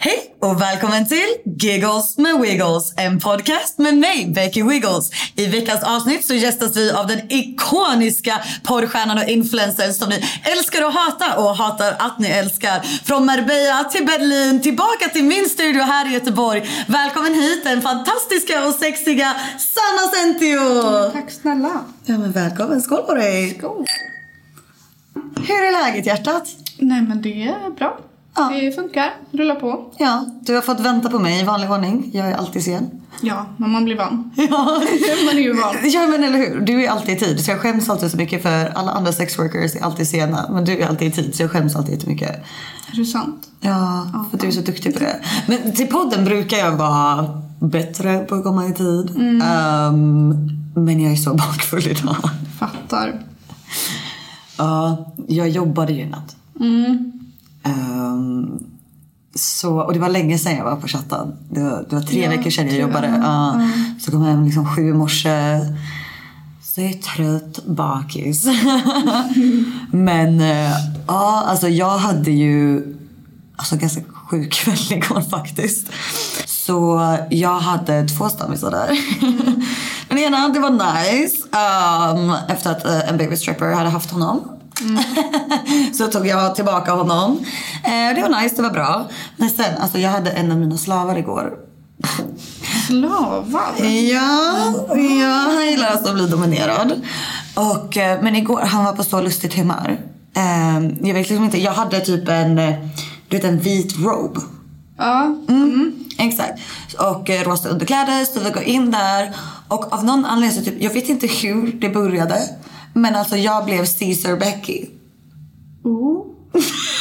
Hej och välkommen till Giggles med Wiggles, en podcast med mig, Becky Wiggles. I veckans avsnitt så gästas vi av den ikoniska porrstjärnan och influencern som ni älskar och hatar och hatar att ni älskar. Från Marbella till Berlin, tillbaka till min studio här i Göteborg. Välkommen hit den fantastiska och sexiga Sanna Sentio! Tack snälla. Ja men välkommen, skål på dig! Skål. Hur är läget hjärtat? Nej men det är bra. Ja. Det funkar. Rulla på. Ja, du har fått vänta på mig i vanlig ordning. Jag är alltid sen. Ja, men man blir van. Ja. man är ju van. Ja men eller hur, du är alltid i tid. Så jag skäms alltid så mycket för alla andra sexworkers är alltid sena. Men du är alltid i tid så jag skäms alltid jättemycket. Är det sant? Ja, för du är så duktig på det. Men till podden brukar jag vara bättre på att komma i tid. Ehm, men jag är så bakfull idag. Fattar. Ja, jag jobbade ju i natt. Ehm, så, och det var länge sedan jag var på chatten. Det var, det var tre Ja, veckor sedan jag jobbade. ja, Ja, Så kom jag hem liksom sju i morse. Så jag är trött, bakis. Men eh, ja, alltså jag hade ju alltså ganska sjuk kväll igår faktiskt. Så jag hade två stammisar där. Den ena, det var nice. Um, efter att eh, en baby stripper hade haft honom. så tog jag tillbaka honom. Eh, det var nice, det var bra. Men sen, alltså jag hade en av mina slavar igår. Slavar? Ja, ja han gillar alltså att bli dominerad. Och, eh, men igår, han var på så lustigt humör. Eh, jag vet liksom inte, jag hade typ en, eh, du vet en vit robe. Ja. Mm, exakt. Och eh, rosa underkläder, så vi går in där. Och av någon anledning, så typ, jag vet inte hur det började. Men alltså jag blev Caesar Becky. Oh.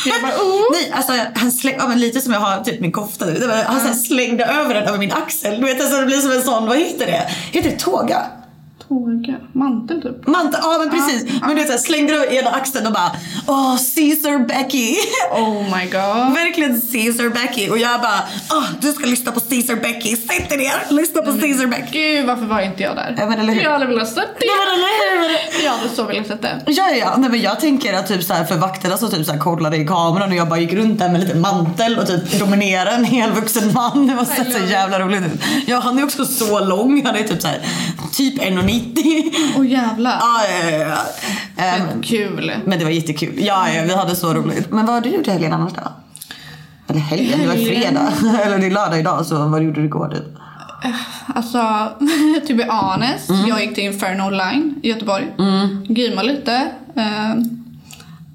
Jag bara, oh. Nej, alltså han slängde, ja, men lite som jag har typ min kofta nu. Han här slängde över den över min axel. Du vet alltså det blir som en sån, vad heter det? Heter det tåga? Tåga. Mantel typ. Mantel, ja men precis. Men du vet såhär slängde över ena axeln och bara Åh, Caesar Becky. Oh my god. Verkligen Caesar Becky. Och jag bara, åh du ska lyssna på Caesar Becky. Sätt dig ner, lyssna på Caesar Becky. Gud varför var inte jag där? Ja, men eller hur? Jag hade velat sett det. Nej, men eller hur? Jag hade så velat sett det. Ja, ja, nej, men jag tänker att typ så här, för vakterna som typ så här kollade i kameran och jag bara gick runt där med lite mantel och typ dominerade en helvuxen man. Det var sett så jävla roligt ut. Ja, han är också så lång. Han är typ så här, typ 1,90. Åh oh, jävlar. Ja, ja, ja. ja. Ehm, Kul. men det var jättekul. Ja, ja, vi hade så roligt. Men vad har du gjort i helgen annars då? Eller helgen, det var fredag. Eller det är lördag idag så vad gjorde du igår typ? Alltså, to be honest. Jag gick till Inferno Online i Göteborg. Mm. Gymmade lite. Eh,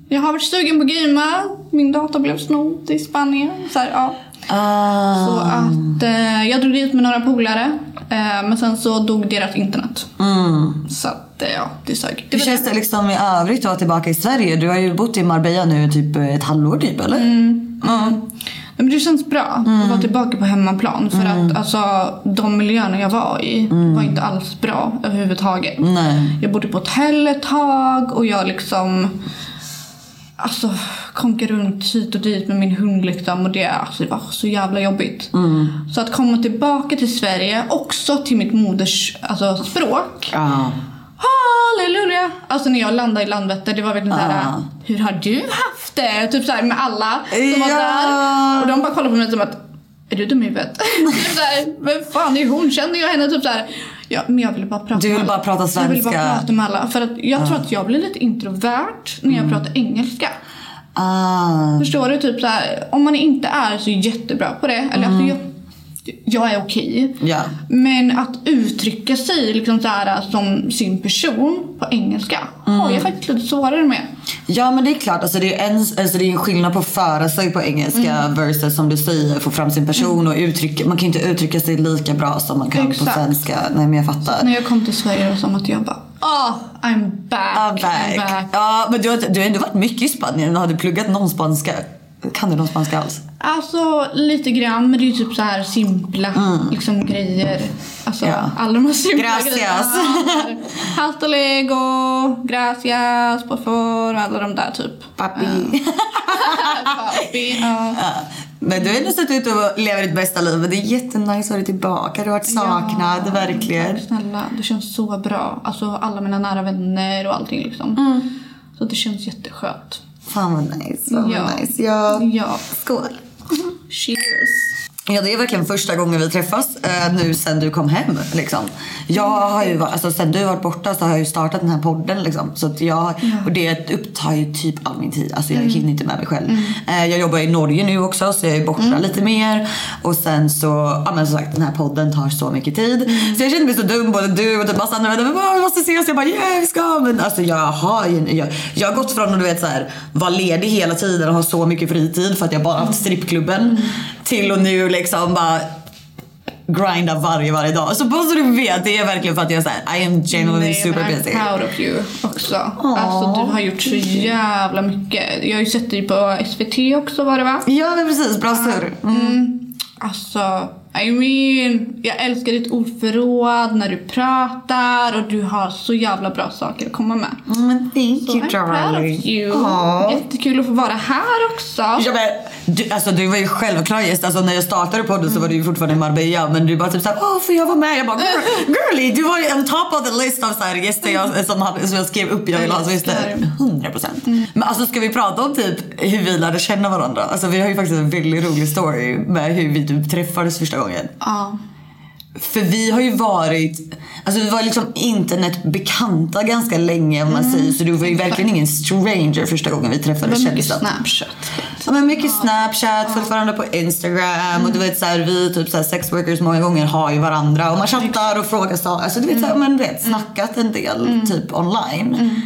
jag har varit sugen på gymma. Min dator blev snodd i Spanien. Så, här, ja. Ah. så att eh, jag drog dit med några polare. Eh, men sen så dog deras internet. Mm. Så att eh, ja, det sög. Hur känns det liksom i övrigt att vara tillbaka i Sverige? Du har ju bott i Marbella nu typ ett halvår typ eller? Nej, Men det känns bra att vara tillbaka på hemmaplan. För att alltså, de miljöerna jag var i var inte alls bra överhuvudtaget. Nej. Jag bodde på hotell ett tag och jag liksom... alltså, konka runt hit och dit med min hund liksom. Och det, alltså, det var så jävla jobbigt. Så att komma tillbaka till Sverige, också till mitt moders alltså, språk. Ja. Halleluja! Alltså när jag landade i Landvetter, det var verkligen såhär, Ah. hur har du haft det? Typ såhär med alla som var Ja. där. Och de bara kollade på mig som att, är du dum i huvudet? vem fan är hon? Känner jag henne? Typ såhär, ja, men jag ville bara prata Du vill bara prata Jag ville bara svenska. prata med alla. För att jag tror att jag blir lite introvert när jag pratar engelska. Ah. Förstår du? Typ såhär, om man inte är så jättebra på det. Eller alltså jag, jag är okej. Ja. Men att uttrycka sig liksom så här, som sin person på engelska har jag faktiskt lite svårare med. Ja men det är klart, alltså det är en, alltså det är en skillnad på att föra sig på engelska Mm. versus som du säger få fram sin person och uttrycka, man kan ju inte uttrycka sig lika bra som man kan Exakt. på svenska. Nej men jag fattar. När jag kom till Sverige var det som att jag bara Oh, I'm back, I'm back. I'm back. Ja men du har, du har ändå varit mycket i Spanien. Har du pluggat någon spanska? Kan du någon spanska alls? Alltså lite grann men det är ju typ så här simpla liksom, grejer. Alltså Mm. Ja. alla de här simpla Gracias. grejerna. Hasta luego, gracias, por favor, alla de där typ. Papi. Papi, ja. Ja. Men du har ändå sett ut att leva ditt bästa liv. Men det är jättenice att ha dig tillbaka. Du har varit saknad, Ja, verkligen. tack Snälla, det känns så bra. Alltså alla mina nära vänner och allting liksom. Mm. Så det känns jätteskönt. Fan vad nice. Fan Ja. vad nice. Ja. Ja. Skål. Cheers. Ja, det är verkligen första gången vi träffas eh, nu sen du kom hem. Liksom. Jag har ju, alltså, sen du varit borta så har jag ju startat den här podden. Liksom. Så att jag, Och det upptar ju typ all min tid. Alltså, jag hinner inte med mig själv. Eh, jag jobbar i Norge nu också så jag är borta lite mer. Och sen så, ja men som sagt den här podden tar så mycket tid. Så jag känner mig så dum, både du och typ massa andra vänner. Vi måste ses. Jag bara yeah vi ska. Men alltså jag har jag, jag har gått från att du vet så här, vara ledig hela tiden och ha så mycket fritid för att jag bara haft strippklubben. Till och nu liksom bara grinda varje, varje dag. Så bara så du vet, det är verkligen för att jag är såhär, I am genuinely Nej, super busy. I'm proud of you också. Alltså du har gjort så jävla mycket. Jag har ju sett dig på SVT också var det va? Ja men precis, bra surr. Mm. Alltså, I mean, jag älskar ditt ordförråd när du pratar och du har så jävla bra saker att komma med. Men thank Så you I'm proud darling. of you. Jättekul att få vara här också. Ja, men, du, alltså, du var ju självklar gäst. Alltså, när jag startade podden så var du ju fortfarande i Marbella. Men du bara typ såhär, åh får jag vara med? Jag bara, "Girl- girly du var ju on top of the list av så här, gäster jag, som, som jag skrev upp jag ville ha som gäster. Älskar. 100 procent. Men alltså ska vi prata om typ hur vi lärde känna varandra? Alltså vi har ju faktiskt en väldigt rolig story med hur vi typ träffades första gången. Ja. För vi har ju varit, alltså vi var liksom internetbekanta ganska länge om man säger. Så du var ju verkligen ingen stranger första gången vi Mm. Träffades kändes det. Snapchat. Ja, men mycket Snapchat, följt varandra på Instagram och du vet så här, vi typ så här, sex workers många gånger har ju varandra och man chattar och frågar saker. Alltså du vet, så här, men du vet snackat en del typ online.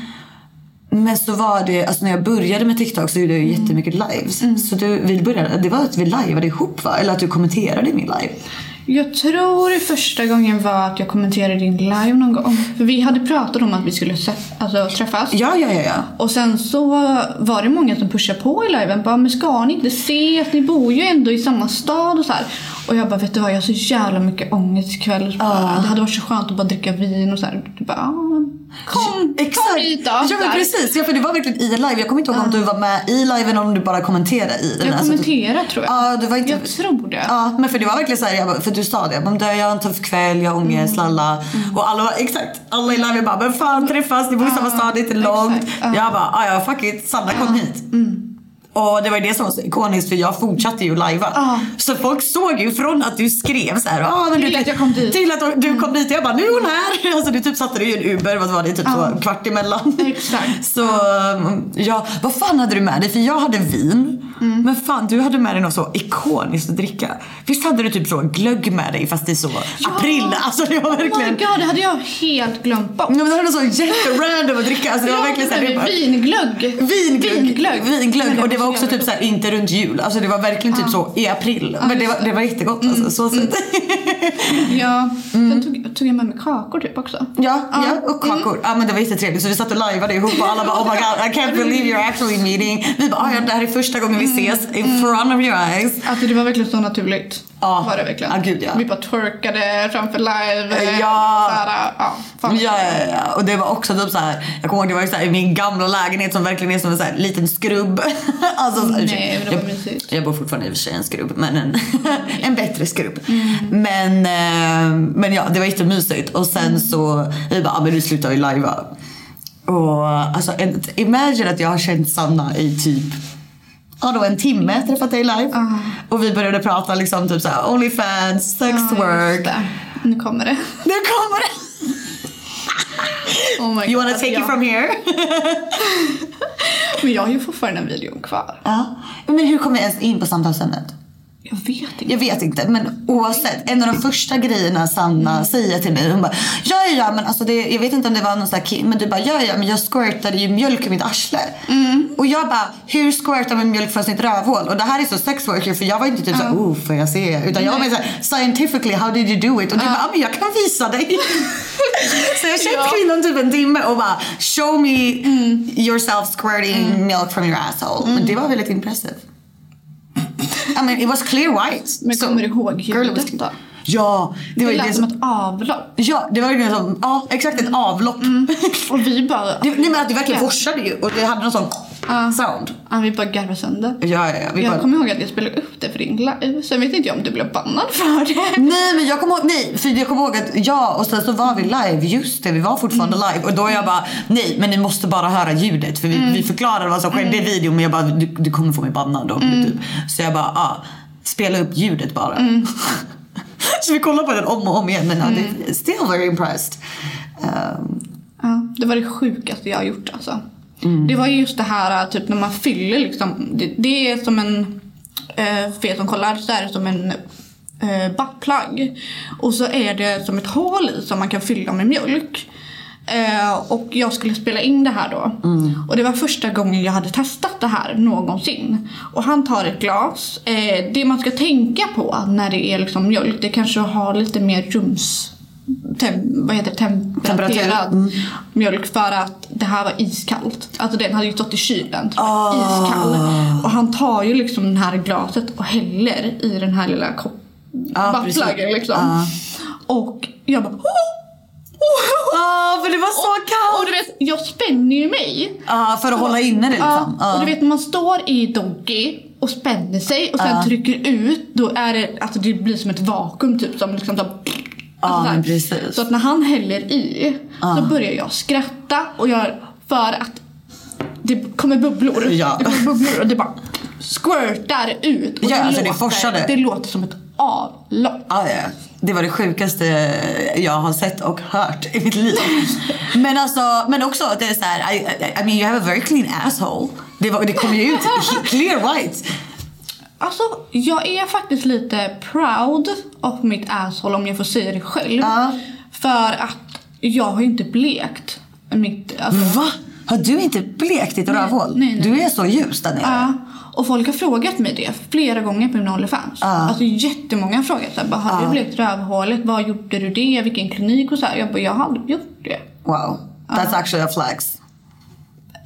Men så var det, alltså när jag började med TikTok så gjorde jag ju jättemycket lives. Så du, vi började, det var att vi liveade ihop va? Eller att du kommenterade i min live. Jag tror första gången var att jag kommenterade din live någon gång. För vi hade pratat om att vi skulle alltså, träffas. Ja, ja, ja, ja. Och sen så var det många som pushade på i liven. Bara, men ska ni inte ses? Ni bor ju ändå i samma stad och så här. Och jag bara, vet du vad? Jag har så jävla mycket ångest ikväll. Bara, Det hade varit så skönt att bara dricka vin och så här. Du bara, "Ja, men kom, kom hit då. Ja men precis, ja, för det var verkligen i live. Jag kommer inte ihåg om du var med i liven eller om du bara kommenterade i den. Jag Alltså, kommenterade tror jag. Ja, du var inte... Jag tror det. Ja, men för det var verkligen så här, jag bara, för du sa det, jag, bara, jag har en tuff kväll, jag har ångest, Mm. lalla. Och alla var, exakt, alla i live bara, men fan träffas, ni bor i samma stad, det är inte långt. ja. Jag bara, "Ah, ja fuck it, Sanna kom hit. Och det var det som var så ikoniskt för jag fortsatte ju lajva. Ja. Så folk såg ju från att du skrev så här, ah, men Till du, att jag kom dit. Till att du kom dit. Jag bara, nu är hon här. Alltså du typ satte dig i en Uber, vad var det, typ så kvart emellan. Exakt. Så um, ja, vad fan hade du med dig? För jag hade vin. Mm. Men fan du hade med dig något så ikoniskt att dricka. Visst hade du typ så glögg med dig fast det är så april. Alltså det var Oh my verkligen. god, det hade jag helt glömt bort. Ja, men det var så jätterandom att dricka. Alltså det var Ja, verkligen så här, men det bara- Vинglögg. Vinglögg. Vinglögg. Vinglögg. Men Och det var så också typ så här, inte runt jul. Alltså det var verkligen typ så i april. Men det var, det var jättegott Mm. alltså. Så sött. Ja. Sen tog, tog jag med mig kakor typ också. Ja, ja, och kakor. Ja men det var jättetrevligt så vi satt och lajvade ihop och alla bara oh my god I can't believe you're actually meeting. Vi bara ah, ja, det här är första gången vi ses in front of your eyes. Alltså det var verkligen så naturligt. Ja. Var det verkligen. Ja, gud, ja. Vi bara twerkade framför live. eh, Ja. Så här, ja, fan. Ja, ja, ja. Och det var också typ så här. Jag kommer ihåg det var ju så här, i min gamla lägenhet som verkligen är som en så här, liten skrubb. alltså, så här, Nej, men det var jag, mysigt. jag bor fortfarande i och för sig i en skrubb, men en, en bättre skrubb. Men, eh, men ja, det var jättemysigt. Och sen så, vi bara, ah, men nu slutar vi lajva. Och alltså, en, imagine att jag har känt Sanna i typ Ja då en timme träffat dig live. Och vi började prata liksom typ såhär Onlyfans, sex just work. Nu kommer det. Nu kommer det! Oh my You wanna God, take ja. it from here? Men jag har ju fortfarande den videon kvar. ja. Men hur kom vi ens in på samtalsämnet? Jag vet inte. Jag vet inte, men oavsett. En av de första grejerna Sanna säger till mig, hon bara ja, ja, men alltså det, jag vet inte om det var någon sån här men du bara ja, ja, men jag squirtade ju mjölk i mitt arsle. Och jag bara, hur squirtar man mjölk från sitt rövhål? Och det här är så sex worker för jag var inte typ såhär, oh, får jag se? Utan jag var mer såhär, scientifically, how did you do it? Och du bara, ja, men jag kan visa dig. så jag känt Ja. kvinnan typ en timme och bara, show me yourself squirting milk from your asshole. Men det var väldigt impressive. I mean, it was clear white. Men So- kommer du ihåg ljudet då? Ja, det var Det ju det lät som som... ett avlopp. Ja, det var verkligen som, ja exakt ett avlopp. Och vi bara... Det, nej men att det verkligen forsade ju och det hade någon sån sound. Ja, vi bara garvade sönder. Ja, ja, ja. Vi Jag bara, kommer ihåg att jag spelade upp det för din live. Sen vet inte jag om du blev bannad för det. Nej men jag kommer ihåg, nej för jag kommer ihåg att ja och sen så var vi live, just det vi var fortfarande live och då jag bara nej men ni måste bara höra ljudet för vi, vi förklarade vad som skedde i videon men jag bara du, du kommer få mig bannad då typ. Så jag bara ah, spela upp ljudet bara. så vi kollade på den om och om igen men det, still very impressed. Um, Ja, det var det sjukaste jag har gjort alltså. Det var just det här typ när man fyller liksom. Det, det är som en, eh, för er som kollar så är det som en eh, buttplug. Och så är det som ett hål i som man kan fylla med mjölk. Eh, och jag skulle spela in det här då. Och det var första gången jag hade testat det här någonsin. Och han tar ett glas. Eh, det man ska tänka på när det är liksom mjölk, det kanske har lite mer rums... Tem, vad heter det? Tempererad Mm. mjölk för att det här var iskallt. Alltså den hade ju stått i kylen. Ah. Iskall. Och han tar ju liksom det här glaset och häller i den här lilla kopp... Ja, buttpluggen precis. liksom. Ja. Och jag bara... Ah, för det var så kallt! Och du vet, jag spänner ju mig. Ja, för att hålla inne det liksom. Ja, och du vet när man står i doggy och spänner sig och sen trycker ut då är det, alltså det blir som ett vakuum typ som liksom så, alltså men precis. Så att när han häller i så börjar jag skratta och jag för att det kommer bubblor. Ja. Det kommer bubblor och det bara squirtar ut. Och Ja, alltså det forsade. det låter som ett avlopp. Ja, ja. Det var det sjukaste jag har sett och hört i mitt liv. men, alltså, men också att det är så här, I, I, I mean you have a very clean asshole. Det, var, det kom ju ut clear white. Alltså, jag är faktiskt lite proud av mitt asshole om jag får säga det själv. Ja. För att jag har ju inte blekt mitt... Alltså, Va? Har du inte blekt ditt rövhål? nej, nej. Du är så ljus där nere. Ja, och folk har frågat mig det flera gånger på min Onlyfans. Alltså jättemånga har frågat så här, bara, har du blekt rövhålet? Var gjorde du det? Vilken klinik? Och så här. Jag bara, jag har aldrig gjort det. Wow. That's actually a flex.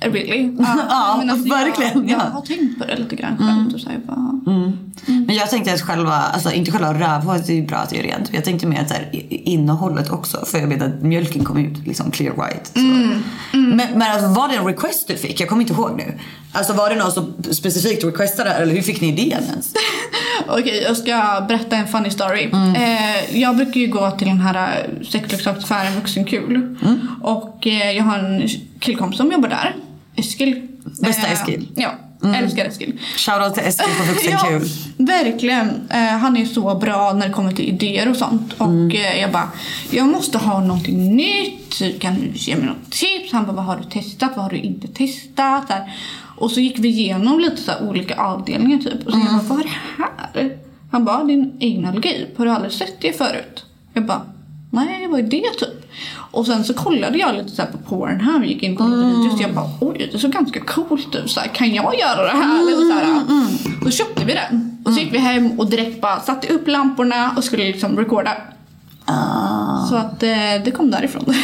Really? Ja, verkligen, Jag, ja. jag har tänkt på det lite grann själv. Och så här, jag bara, Men jag tänkte att själva, alltså inte själva rövhålet är ju bra att det är rent. Jag tänkte mer att så här, i- innehållet också. För jag vet att mjölken kom ut liksom clear white. Så. Men, men alltså, var det en request du fick? Jag kommer inte ihåg nu. Alltså var det någon som specifikt requestade eller hur fick ni idén ens? Okej, jag ska berätta en funny story. Eh, jag brukar ju gå till den här eh, sexleksaksaffären Vuxenkul. Och eh, jag har en killkompis som jobbar där. Eskil. Bästa Eh, Eskil. Ja, älskar Eskil. Shoutout till Eskil på Vuxenkul. Ja, verkligen. Eh, han är så bra när det kommer till idéer och sånt. Och eh, jag bara, jag måste ha någonting nytt. Kan du ge mig något tips? Han bara, vad har du testat? Vad har du inte testat? Här. Och så gick vi igenom lite så olika avdelningar typ. Och så jag bara, vad är det här? Han bara, din analgi. Har du aldrig sett det förut? Jag bara, nej vad är det typ? Och sen så kollade jag lite så på Pornhub, gick in på lite videos och jag bara oj det såg ganska coolt ut. Så här, kan jag göra det här? Eller så här, Då köpte vi den. Och så gick vi hem och direkt bara satte upp lamporna och skulle liksom recorda. Ah. Så att eh, det kom därifrån.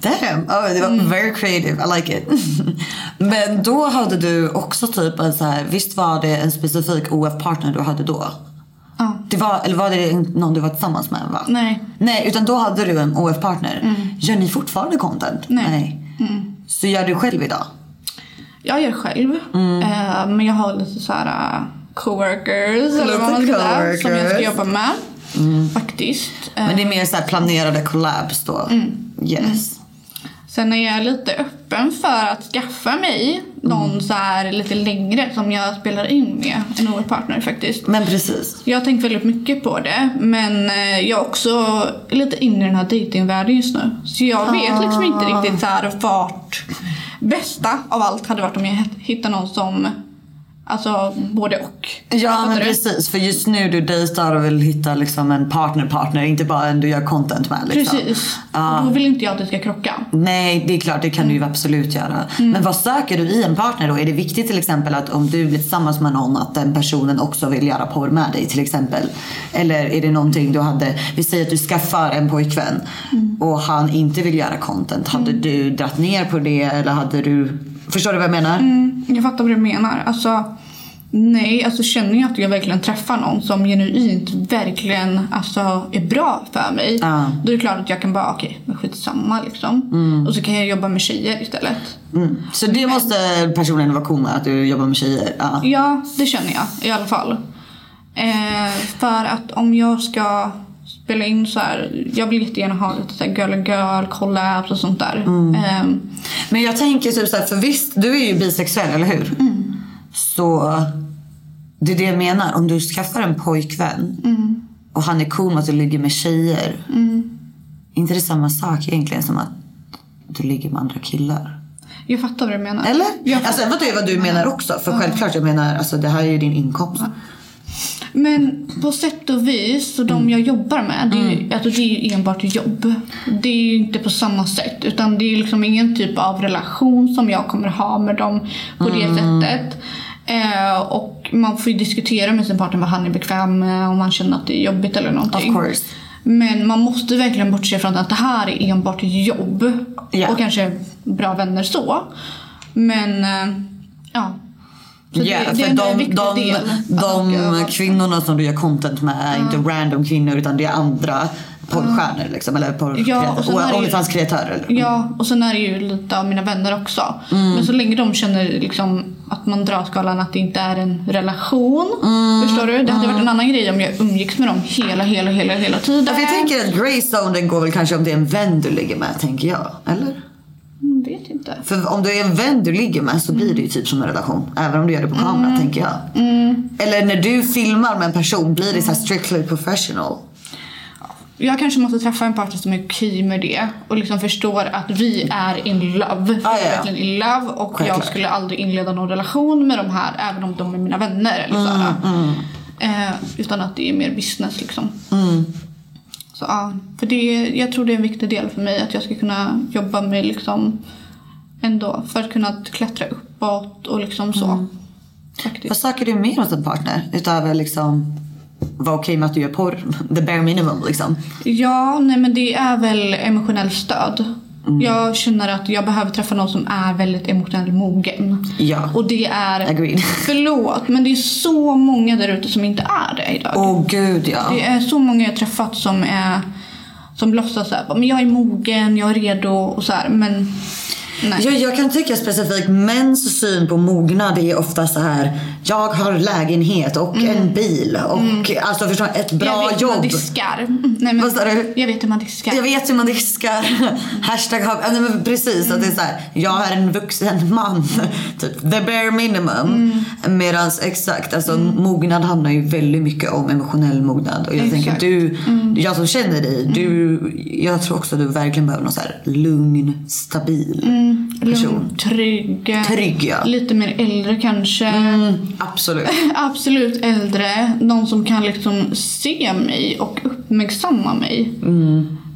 Damn! Oh, det var very creative. I like it. Men då hade du också typ en så här, visst var det en specifik OF-partner du hade då? Det var, eller var det någon du var tillsammans med? Va? Nej. Nej, utan då hade du en OF-partner. Gör ni fortfarande content? Nej. Så gör du själv idag? Jag gör själv. Eh, men jag har lite så här uh, coworkers eller vad man ska som jag ska jobba med. Faktiskt. Eh, Men det är mer så planerade collabs då? Yes. Sen är jag lite öppen för att skaffa mig någon så här lite längre som jag spelar in med. En OF-partner faktiskt. Men precis. Jag har tänkt väldigt mycket på det. Men eh, jag är också lite inne i den här datingvärlden just nu. Så jag vet liksom inte riktigt så här vart bästa av allt hade varit om jag hittade någon som Alltså både och. Ja men precis, för just nu du dejtar och vill hitta liksom en partner-partner, inte bara en du gör content med. Liksom. Precis. Och då vill inte jag att det ska krocka. Nej, det är klart, det kan du ju absolut göra. Men vad söker du i en partner då? Är det viktigt till exempel att om du blir tillsammans med någon att den personen också vill göra porr med dig till exempel? Eller är det någonting du hade, vi säger att du skaffar en pojkvän och han inte vill göra content. Hade du dratt ner på det eller hade du, förstår du vad jag menar? Mm, jag fattar vad du menar. Alltså, nej, alltså känner jag att jag verkligen träffar någon som genuint verkligen alltså, är bra för mig. Ja. Då är det klart att jag kan bara, okej, men skitsamma liksom. Och så kan jag jobba med tjejer istället. Mm. Så det måste personen vara cool med, att du jobbar med tjejer? Ja. Ja, det känner jag i alla fall. Eh, för att om jag ska spela in så här, jag vill jättegärna ha lite så här girl and girl, collabs och sånt där. Eh, Men jag tänker typ såhär, för visst, du är ju bisexuell, eller hur? Så det är det jag menar. Om du skaffar en pojkvän och han är cool med att du ligger med tjejer. Är inte det samma sak egentligen som att du ligger med andra killar? jag fattar vad du menar. Eller? Jag Alltså jag fattar vad du menar också. För självklart, jag menar, alltså det här är ju din inkomst. Men på sätt och vis, så de jag jobbar med, det är, ju, alltså det är ju enbart jobb. Det är ju inte på samma sätt. Utan det är liksom ingen typ av relation som jag kommer ha med dem på det sättet. Eh, och man får ju diskutera med sin partner vad han är bekväm med, om man känner att det är jobbigt eller någonting. Of course. Men man måste verkligen bortse från att det här är enbart jobb. Ja. Och kanske bra vänner så. Men, eh, ja. Så Ja, det, det är för de, de, de åka- kvinnorna som du gör content med är inte random kvinnor utan det är andra porrstjärnor liksom. Eller Ja, det ju- Onlyfans-kreatörer. Ja, och sen är det ju lite av mina vänner också. Mm. Men så länge de känner liksom att man drar skalan att det inte är en relation. Förstår du? Det hade varit en annan grej om jag umgicks med dem hela, hela, hela, hela tiden. Ja, för jag tänker att grey zone den går väl kanske om det är en vän du ligger med, tänker jag. Eller? Mm, vet inte. För om det är en vän du ligger med så blir det ju typ som en relation. Även om du gör det på kamera, Mm. tänker jag. Eller när du filmar med en person, blir det så strictly professional? Jag kanske måste träffa en partner som är okej med det och liksom förstår att vi är in love. Ah, ja. verkligen in love och jag Självklart. skulle aldrig inleda någon relation med de här även om de är mina vänner. Eller så här. Mm, Eh, utan att det är mer business liksom. Mm. Så ja, för det, jag tror det är en viktig del för mig att jag ska kunna jobba med liksom ändå för att kunna klättra uppåt och liksom så. Mm. Vad söker du mer hos en partner? Utöver liksom vara okej med att du gör porr? The bare minimum liksom. Ja, nej men det är väl emotionellt stöd. Mm. Jag känner att jag behöver träffa någon som är väldigt emotionellt mogen. Ja. Och det är... Agreed. Förlåt, men det är så många där ute som inte är det idag. Åh gud ja. Det är så många jag har träffat som är som låtsas såhär, men jag är mogen, jag är redo och så här, men. Jag, jag kan tycka specifikt mäns syn på mognad är ofta så här. Jag har lägenhet och en bil och alltså förstå, ett bra Mm. jag vet hur man jobb. diskar. Mm, Nej, men, Vad sa du? Jag vet hur man diskar. Jag vet hur man diskar. Hashtag har, nej, men precis. Att det är så här, jag är en vuxen man. Typ the bare minimum. Mm. Medans exakt, alltså mognad handlar ju väldigt mycket om emotionell mognad. Och jag tänker Exakt. du, jag som känner dig, du, jag tror också att du verkligen behöver någon så här lugn, stabil person. Lugn, trygg. Trygg ja. Lite mer äldre kanske. Absolut. Absolut äldre. Någon som kan liksom se mig och uppmärksamma mig.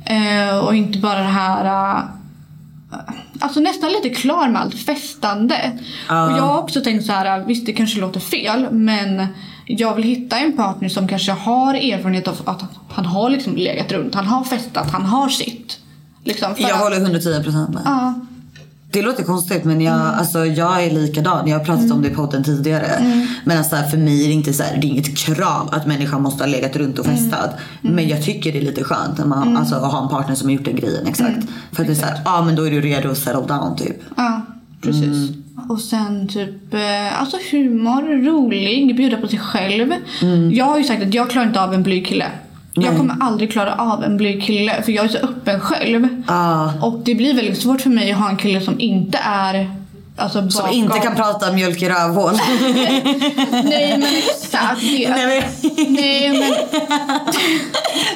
Eh, och inte bara det här... eh, Alltså nästan lite klar med allt festande. Och jag har också tänkt så här, visst det kanske låter fel men jag vill hitta en partner som kanske har erfarenhet av att han har liksom legat runt, han har festat, han har sitt. Liksom, Jag håller 110% med. Ja. Det låter konstigt men jag, alltså, jag är likadan. Jag har pratat om det i podden tidigare. Men alltså, för mig är det inte så här, det är inget krav att människan måste ha legat runt och festat. Men jag tycker det är lite skönt när man, alltså, att ha en partner som har gjort den grejen. Exakt. För att det är såhär, ja ah, men då är du redo att settle down typ. Ja, precis. Mm. Och sen typ, eh, alltså humor, rolig, bjuda på sig själv. Mm. Jag har ju sagt att jag klarar inte av en blyg kille. Jag kommer aldrig klara av en blyg kille för jag är så öppen själv. Ah. Och det blir väldigt svårt för mig att ha en kille som inte är Alltså Som bakom. inte kan prata mjölk i rövhål. Nej men exakt. Det, Nej, men- nej men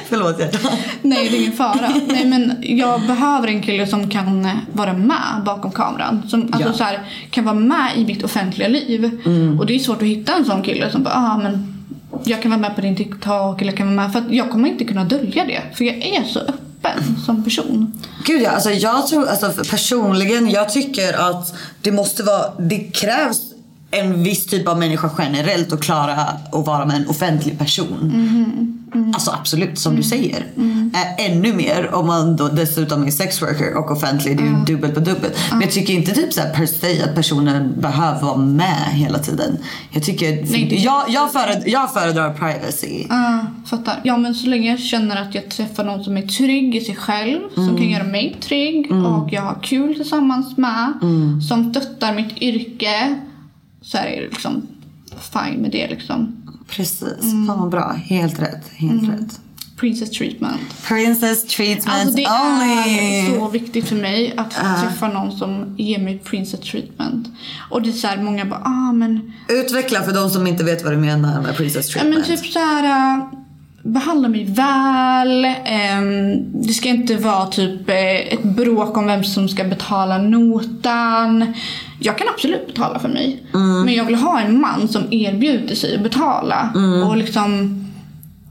Förlåt hjärtat. Nej, det är ingen fara. Nej, men jag behöver en kille som kan vara med bakom kameran. Som alltså, Ja. Mm. så här, kan vara med i mitt offentliga liv. Och det är svårt att hitta en sån kille som bara, ah, men jag kan vara med på din TikTok eller jag kan vara med. För att jag kommer inte kunna dölja det. För jag är så öppen som person. Gud ja, alltså jag tror, alltså personligen, jag tycker att det måste vara, det krävs en viss typ av människa generellt att klara att vara med en offentlig person. Alltså absolut, som du säger. Äh, ännu mer om man då dessutom är sexworker och offentlig. Det är ju dubbelt på dubbelt. Men jag tycker inte typ så här per se att personen behöver vara med hela tiden. Jag tycker, Nej, jag, jag, föredrar, jag föredrar privacy. Ah, fattar. Ja men så länge jag känner att jag träffar någon som är trygg i sig själv. Som kan göra mig trygg. Och jag har kul tillsammans med. Som stöttar mitt yrke. Så är det liksom fine med det liksom. Precis, fan vad bra. Helt rätt. Helt rätt. Princess treatment. Princess treatment Alltså det only. är så viktigt för mig att träffa någon som ger mig princess treatment. Och det är så här, många bara ah men Utveckla för de som inte vet vad du menar med princess Ja, men treatment. typ så här. Behandla mig väl. ehm, det ska inte vara typ eh, ett bråk om vem som ska betala notan. Jag kan absolut betala för mig. Men jag vill ha en man som erbjuder sig att betala. Och liksom...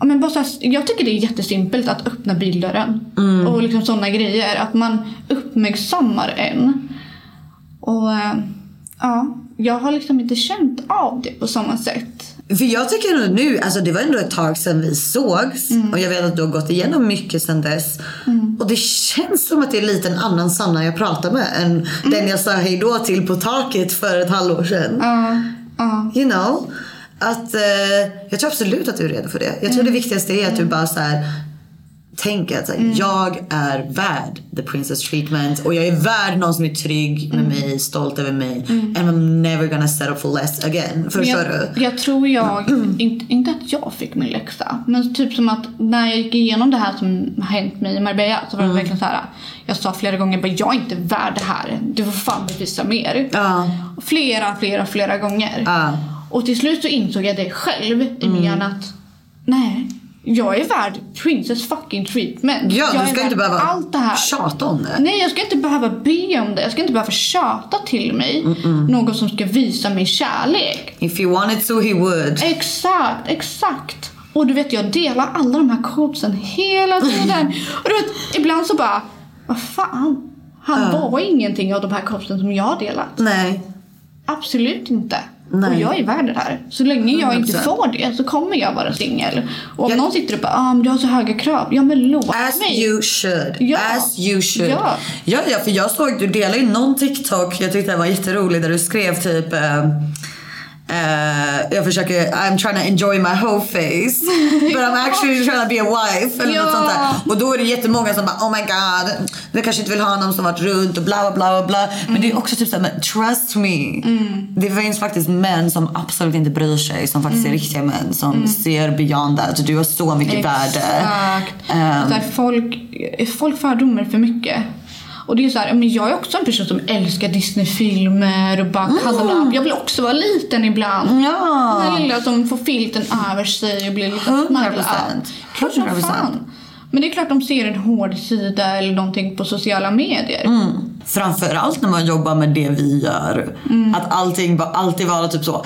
Ja, men bara så här, jag tycker det är jättesimpelt att öppna bildörren. Och liksom sådana grejer. Att man uppmärksammar en. Och eh, ja, jag har liksom inte känt av det på samma sätt. För jag tycker ändå nu, alltså det var ändå ett tag sedan vi sågs. Mm. Och jag vet att du har gått igenom mycket sedan dess. Och det känns som att det är lite en annan Sanna jag pratar med än den jag sa hejdå till på taket för ett halvår sedan. Ja, ja. You know? Att, eh, jag tror absolut att du är redo för det. Jag tror det viktigaste är att du bara så här tänker att här, jag är värd the princess treatment och jag är värd någon som är trygg med mig, stolt över mig. And I'm never gonna settle for less again. Förstår du? jag tror jag, inte, inte att jag fick min läxa, men typ som att när jag gick igenom det här som har hänt mig i Marbella så var det verkligen så här. Jag sa flera gånger bara jag är inte värd det här. Du får fan bevisa mer. Ja. Flera, flera, flera gånger. Ja. Och till slut så insåg jag det själv i mm. att nej, jag är värd princess fucking treatment. Ja, jag du ska inte behöva allt det här. tjata om det. Nej, jag ska inte behöva be om det. Jag ska inte behöva tjata till mig. Någon som ska visa mig kärlek. If he wanted to he would. Exakt, exakt. Och du vet, jag delar alla de här quotesen hela tiden. Och du vet, ibland så bara, vad fan. Han var ingenting av de här quotesen som jag delat. Nej. Absolut inte. Nej. Och jag är värd det här. Så länge jag inte 100%. får det så kommer jag vara singel. Och om Ja. någon sitter och bara, ah, men du har så höga krav. Ja men låt As mig. you should. Ja. As you should. Ja. ja, ja, för jag såg, du delade ju någon TikTok, jag tyckte den var jätterolig, där du skrev typ eh, eh, jag försöker, I'm trying to enjoy my whole face but I'm actually trying to be a wife eller något Ja. sånt där. Och då är det jättemånga som bara oh my god, vi kanske inte vill ha någon som varit runt och bla bla bla bla. Men det är också typ såhär, men trust me. Det finns faktiskt män som absolut inte bryr sig, som faktiskt är riktiga män som ser beyond that. Du har så mycket värde. Exakt. Ehm. Så här, folk, folk fördomar för mycket. Och det är så här, men jag är också en person som älskar Disney-filmer och bara mm. Jag vill också vara liten ibland. Ja. Den lilla som får filten över sig och blir lite 100%. snälla. Klart som 100%. fan. Men det är klart de ser en hård sida eller någonting på sociala medier. Mm. Framförallt när man jobbar med det vi gör. Att allting alltid vara typ så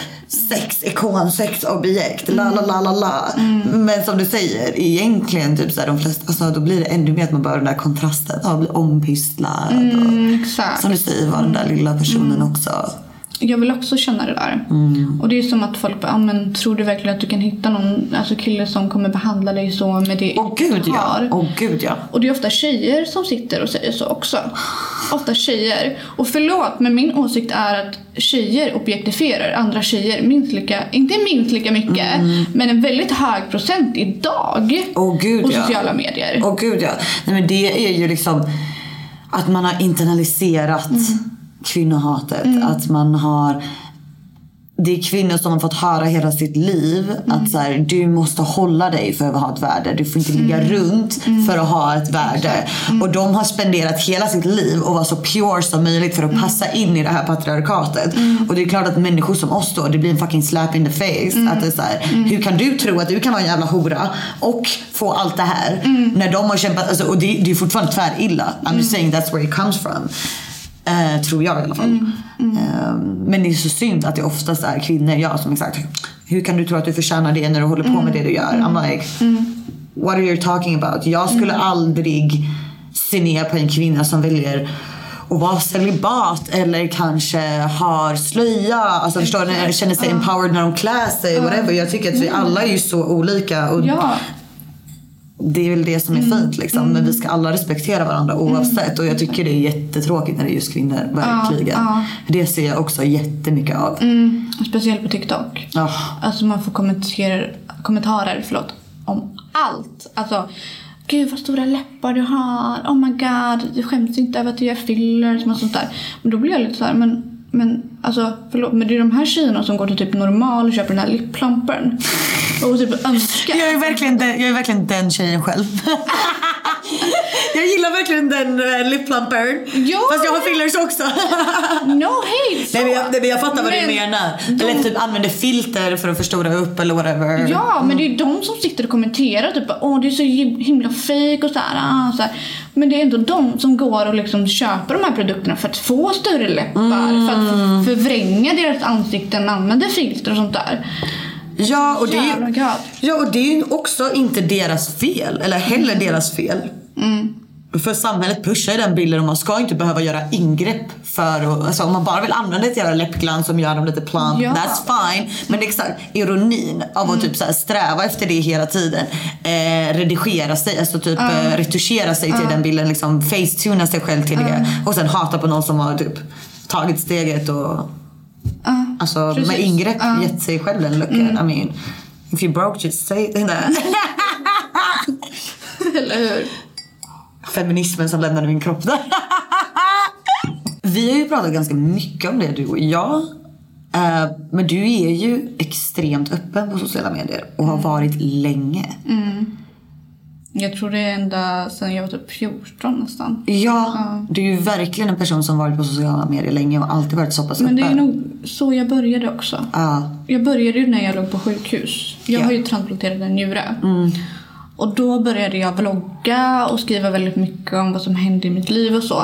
sex, ikon, sexobjekt, la la la la la. Men som du säger, egentligen typ så här, de flesta, alltså, då blir det ännu mer att man bara den där kontrasten, ja, blir ompysslad. Och, Mm, exakt. som du säger, vara den där lilla personen också. Jag vill också känna det där. Mm. Och det är som att folk bara, ah, men tror du verkligen att du kan hitta någon alltså kille som kommer behandla dig så med det Åh gud du ja. har? Åh gud ja. Och det är ofta tjejer som sitter och säger så också. Ofta tjejer. Och förlåt, men min åsikt är att tjejer objektifierar andra tjejer minst lika, inte minst lika mycket, men en väldigt hög procent idag. Mm. Åh gud på ja. sociala medier. Åh gud ja. Nej, men det är ju liksom att man har internaliserat kvinnohatet. Att man har det är kvinnor som har fått höra hela sitt liv att så här, du måste hålla dig för att ha ett värde. Du får inte ligga runt för att ha ett värde. Och de har spenderat hela sitt liv och vara så pure som möjligt för att passa in i det här patriarkatet. Och det är klart att människor som oss då, det blir en fucking slap in the face. Att det är så här, Hur kan du tro att du kan vara en jävla hora och få allt det här? När de har kämpat, alltså, och det, det är fortfarande tvär illa. I'm just saying that's where it comes from. Eh, tror jag i alla fall. Eh, men det är så synd att det oftast är kvinnor, ja som exakt. Hur kan du tro att du förtjänar det när du håller på med det du gör? I'm like, what are you talking about? Jag skulle aldrig se ner på en kvinna som väljer att vara celibat eller kanske har slöja. Alltså förstår ni? Känner sig empowered när de klär sig. Whatever. Jag tycker att vi alla är ju så olika. Och Ja. Det är väl det som är fint liksom. Men vi ska alla respektera varandra oavsett. Och jag tycker det är jättetråkigt när det är just kvinnor. Verkligen. ja. Det ser jag också jättemycket av. Mm, speciellt på TikTok. Ah. Alltså man får kommentarer, kommentarer förlåt, om allt. Alltså, gud vad stora läppar du har. Oh my god, du skäms inte över att du gör fillers och sånt där. Men då blir jag lite så här, men, men alltså förlåt, men det är de här tjejerna som går till typ normal och köper den här lipplampan. Och typ önskar. Jag är, verkligen den, jag är verkligen den tjejen själv. jag gillar verkligen den uh, lipplampern. Ja. Fast jag har fillers också. No hate! nej, men jag, nej, jag fattar vad du Men menar. de- Eller typ använder filter för att förstora upp eller whatever. Ja, men det är de som sitter och kommenterar typ åh det är så him- himla fake och så här, ah, så. Men det är ändå de som går och liksom köper de här produkterna för att få större läppar, för att förvränga deras ansikten, använder filter och sånt där. Ja, och det, ja, och det är ju också inte deras fel. Eller heller deras fel. För samhället pushar ju den bilden och man ska inte behöva göra ingrepp för att, alltså om man bara vill använda ett jävla läppglans som gör dem lite plump, Ja. that's fine. Men det är exakt ironin av att typ så här sträva efter det hela tiden. Eh, redigera sig, alltså typ eh, retuschera sig till den bilden, liksom facetuna sig själv till det. Och sen hata på någon som har typ tagit steget och alltså med ingrepp Ja. gett sig själv den luckan. I mean, if you broke just say it. Eller hur? Feminismen som lämnade min kropp där. Vi har ju pratat ganska mycket om det du och jag. Eh, men du är ju extremt öppen på sociala medier och har varit länge. Jag tror det är ända sedan jag var typ 14 nästan. Ja, du är ju verkligen en person som varit på sociala medier länge och alltid varit så pass Men öppen. det är nog så jag började också. Ja. Jag började ju när jag låg på sjukhus. Jag Ja. har ju transplanterat en njure. Och då började jag vlogga och skriva väldigt mycket om vad som hände i mitt liv och så.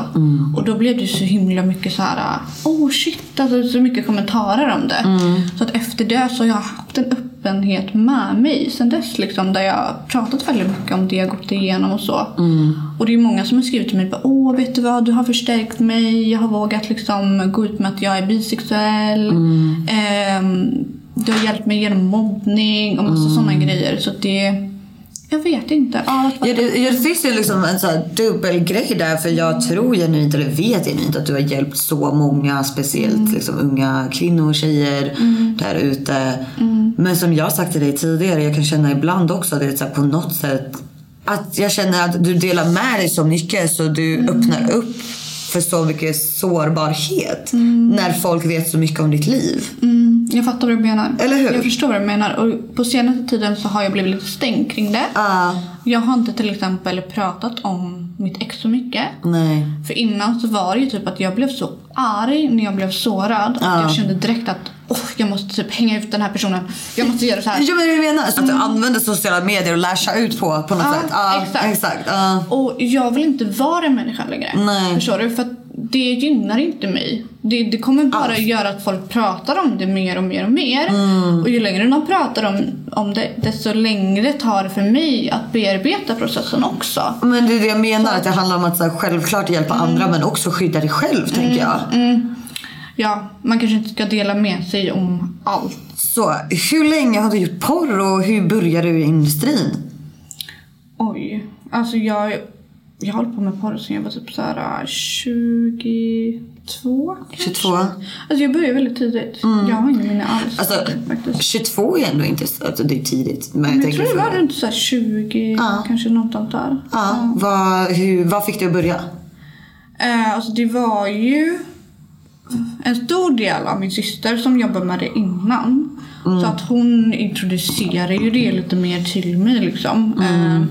Och då blev det så himla mycket så här, oh shit, alltså så mycket kommentarer om det. Så att efter det så har jag haft en öppenhet med mig sen dess liksom. Där jag har pratat väldigt mycket om det jag gått igenom och så. Och det är många som har skrivit till mig, åh vet du vad, du har förstärkt mig. Jag har vågat liksom gå ut med att jag är bisexuell. Ehm, du har hjälpt mig genom mobbning och massa sådana grejer. Så det... Jag vet inte. Ja, att- Ja, det, det finns ju liksom en sån här dubbelgrej där för jag tror genuint, eller vet genuint att du har hjälpt så många speciellt liksom, unga kvinnor och tjejer där ute. Men som jag sagt till dig tidigare, jag kan känna ibland också det är så här, på något sätt att jag känner att du delar med dig så mycket så du öppnar upp för så mycket sårbarhet när folk vet så mycket om ditt liv. Mm, jag fattar vad du menar. Eller hur? Jag förstår vad du menar. Och på senaste tiden så har jag blivit lite stängd kring det. Ah, Jag har inte till exempel pratat om mitt ex så mycket. nej. För innan så var det ju typ att jag blev så arg när jag blev sårad. Ja. Att jag kände direkt att oh, jag måste typ hänga ut den här personen. Jag måste göra så här. Ja men jag menar att du använder sociala medier och lashar ut på, på något Ja, sätt. Ja, exakt. exakt. ja. Och jag vill inte vara en människa längre. Nej. Förstår du? För att det gynnar inte mig. Det, det kommer bara Alls. göra att folk pratar om det mer och mer och mer. Mm. Och ju längre de pratar om, om det, desto längre tar det för mig att bearbeta processen också. Men det är det jag menar, att det handlar om att så här, självklart hjälpa andra men också skydda dig själv tänker jag. ja, man kanske inte ska dela med sig om allt. Så hur länge har du gjort porr och hur började du i industrin? Oj, alltså jag, jag har hållit på med porr sedan jag var typ såhär 22 kanske. 22? Alltså jag började väldigt tidigt. Jag har ingen minne alls. Alltså, faktiskt. 22 är ändå inte så, alltså, det är tidigt. Men, Men jag jag tror det var runt såhär 20, kanske något sånt där. Ja, vad, hur, vad fick du att börja? Eh, alltså det var ju en stor del av min syster som jobbade med det innan. Så att hon introducerade ju det lite mer till mig liksom. Eh,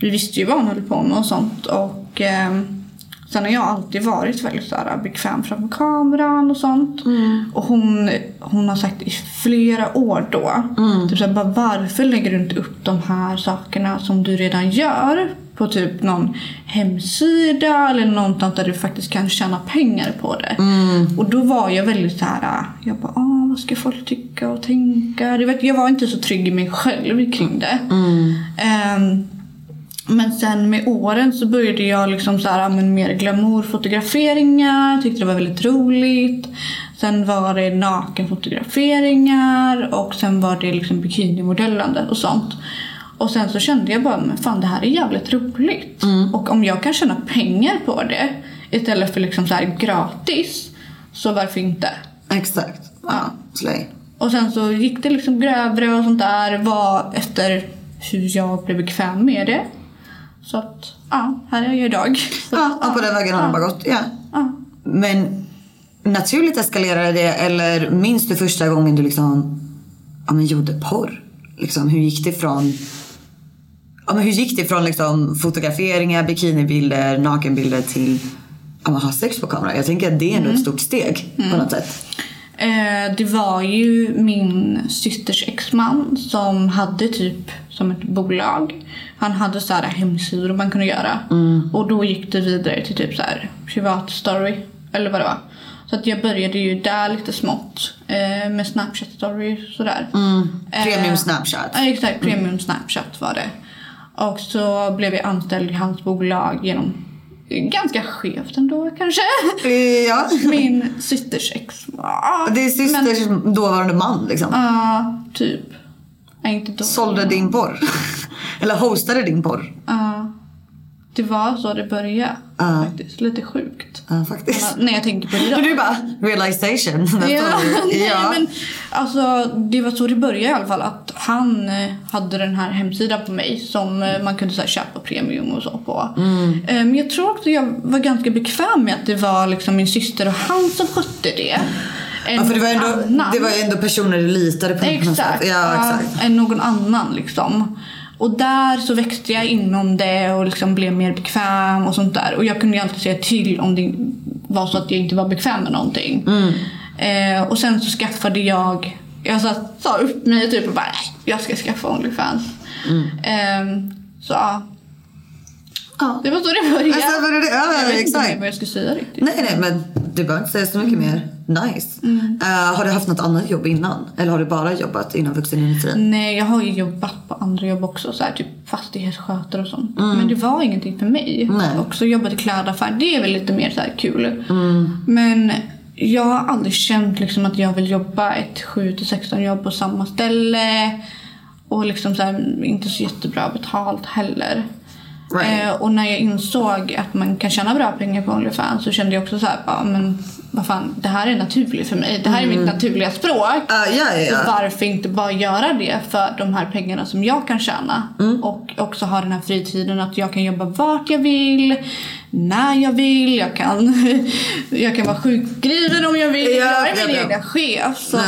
vi visste ju vad hon höll på med och sånt. Och eh, sen har jag alltid varit väldigt så här, bekväm framför kameran och sånt. Och hon, hon har sagt i flera år då. Typ så här, bara, varför lägger du inte upp de här sakerna som du redan gör på typ någon hemsida eller någonstans där du faktiskt kan tjäna pengar på det. Och då var jag väldigt så här, jag bara, ah, vad ska folk tycka och tänka? Du vet, jag var inte så trygg i mig själv kring det. Ehm, men sen med åren så började jag liksom så här, men mer glamourfotograferingar, tyckte det var väldigt roligt. Sen var det nakenfotograferingar och sen var det liksom bikinimodellande och sånt. Och sen så kände jag bara, men fan det här är jävligt roligt. Och om jag kan tjäna pengar på det istället för liksom så här gratis, så varför inte? Exakt. Ja, slay. Och sen så gick det liksom grövre och sånt där var efter hur jag blev bekväm med det. Så att, ja, här är jag idag. Så, Ja, och på den vägen har det bara gått. Ja. Men naturligt eskalerade det eller minns du första gången du liksom ja, men gjorde porr? Liksom, hur gick det från ja, men hur gick det från liksom, fotograferingar, bikinibilder, nakenbilder till ja, men ha sex på kamera? Jag tänker att det är ändå ett stort steg på något sätt. Eh, det var ju min systers exman som hade typ som ett bolag. Han hade så här hemsidor man kunde göra. Och då gick det vidare till typ så här privat story. Eller vad det var. Så att jag började ju där lite smått. Eh, med Snapchat story sådär. Premium Eh, Snapchat. Ja exakt, premium Snapchat var det. Och så blev jag anställd i hans bolag genom ganska skevt ändå kanske. Ja. Min systers ex. Det är systers dåvarande man liksom. Ja, typ. Nej, inte då. Sålde din porr. Eller hostade din porr. Ja. det var så det började. Faktiskt. Lite sjukt. Ja, faktiskt. När jag tänker på det idag. du bara, realization. Ja, nej, ja. men alltså det var så det började i alla fall. Att han eh, hade den här hemsidan på mig som eh, man kunde så här, köpa premium och så på. Eh, Men jag tror också jag var ganska bekväm med att det var liksom min syster och han som skötte det. Ja, för det var, ändå, annan. det var ändå personer du litade på. Exakt. Ja, exakt. Än någon annan liksom. Och där så växte jag inom det och liksom blev mer bekväm och sånt där. Och jag kunde ju alltid säga till om det var så att jag inte var bekväm med någonting. Mm. Eh, och sen så skaffade jag, jag sa, sa upp mig typ och bara "Nej, jag ska skaffa Onlyfans. Mm. Eh, så ja. Ja. Det var så det började. Alltså, var det det? Ja, jag vet inte exakt. mer vad jag ska säga riktigt. Nej, nej, men du behöver inte säga så mycket mer. Nice. Mm. Eh, har du haft något annat jobb innan? Eller har du bara jobbat inom vuxenindustrin? Nej, jag har ju jobbat på andra jobb också. Så här, typ fastighetsskötare och sånt. Mm. Men det var ingenting för mig. Nej. Också jobbat i klädaffär. Det är väl lite mer så här kul. Mm. Men jag har aldrig känt liksom att jag vill jobba ett 7-16 jobb på samma ställe. Och liksom så här, inte så jättebra betalt heller. Right. Eh, och när jag insåg att man kan tjäna bra pengar på Onlyfans så kände jag också så här, bara, men vad fan, det här är naturligt för mig. Det här är mitt naturliga språk. Ah, ja, ja, ja. Och varför inte bara göra det för de här pengarna som jag kan tjäna. Mm. Och också ha den här fritiden att jag kan jobba vart jag vill, när jag vill, jag kan, jag kan vara sjukskriven om jag vill. Ja, jag är min ja. egen chef. Så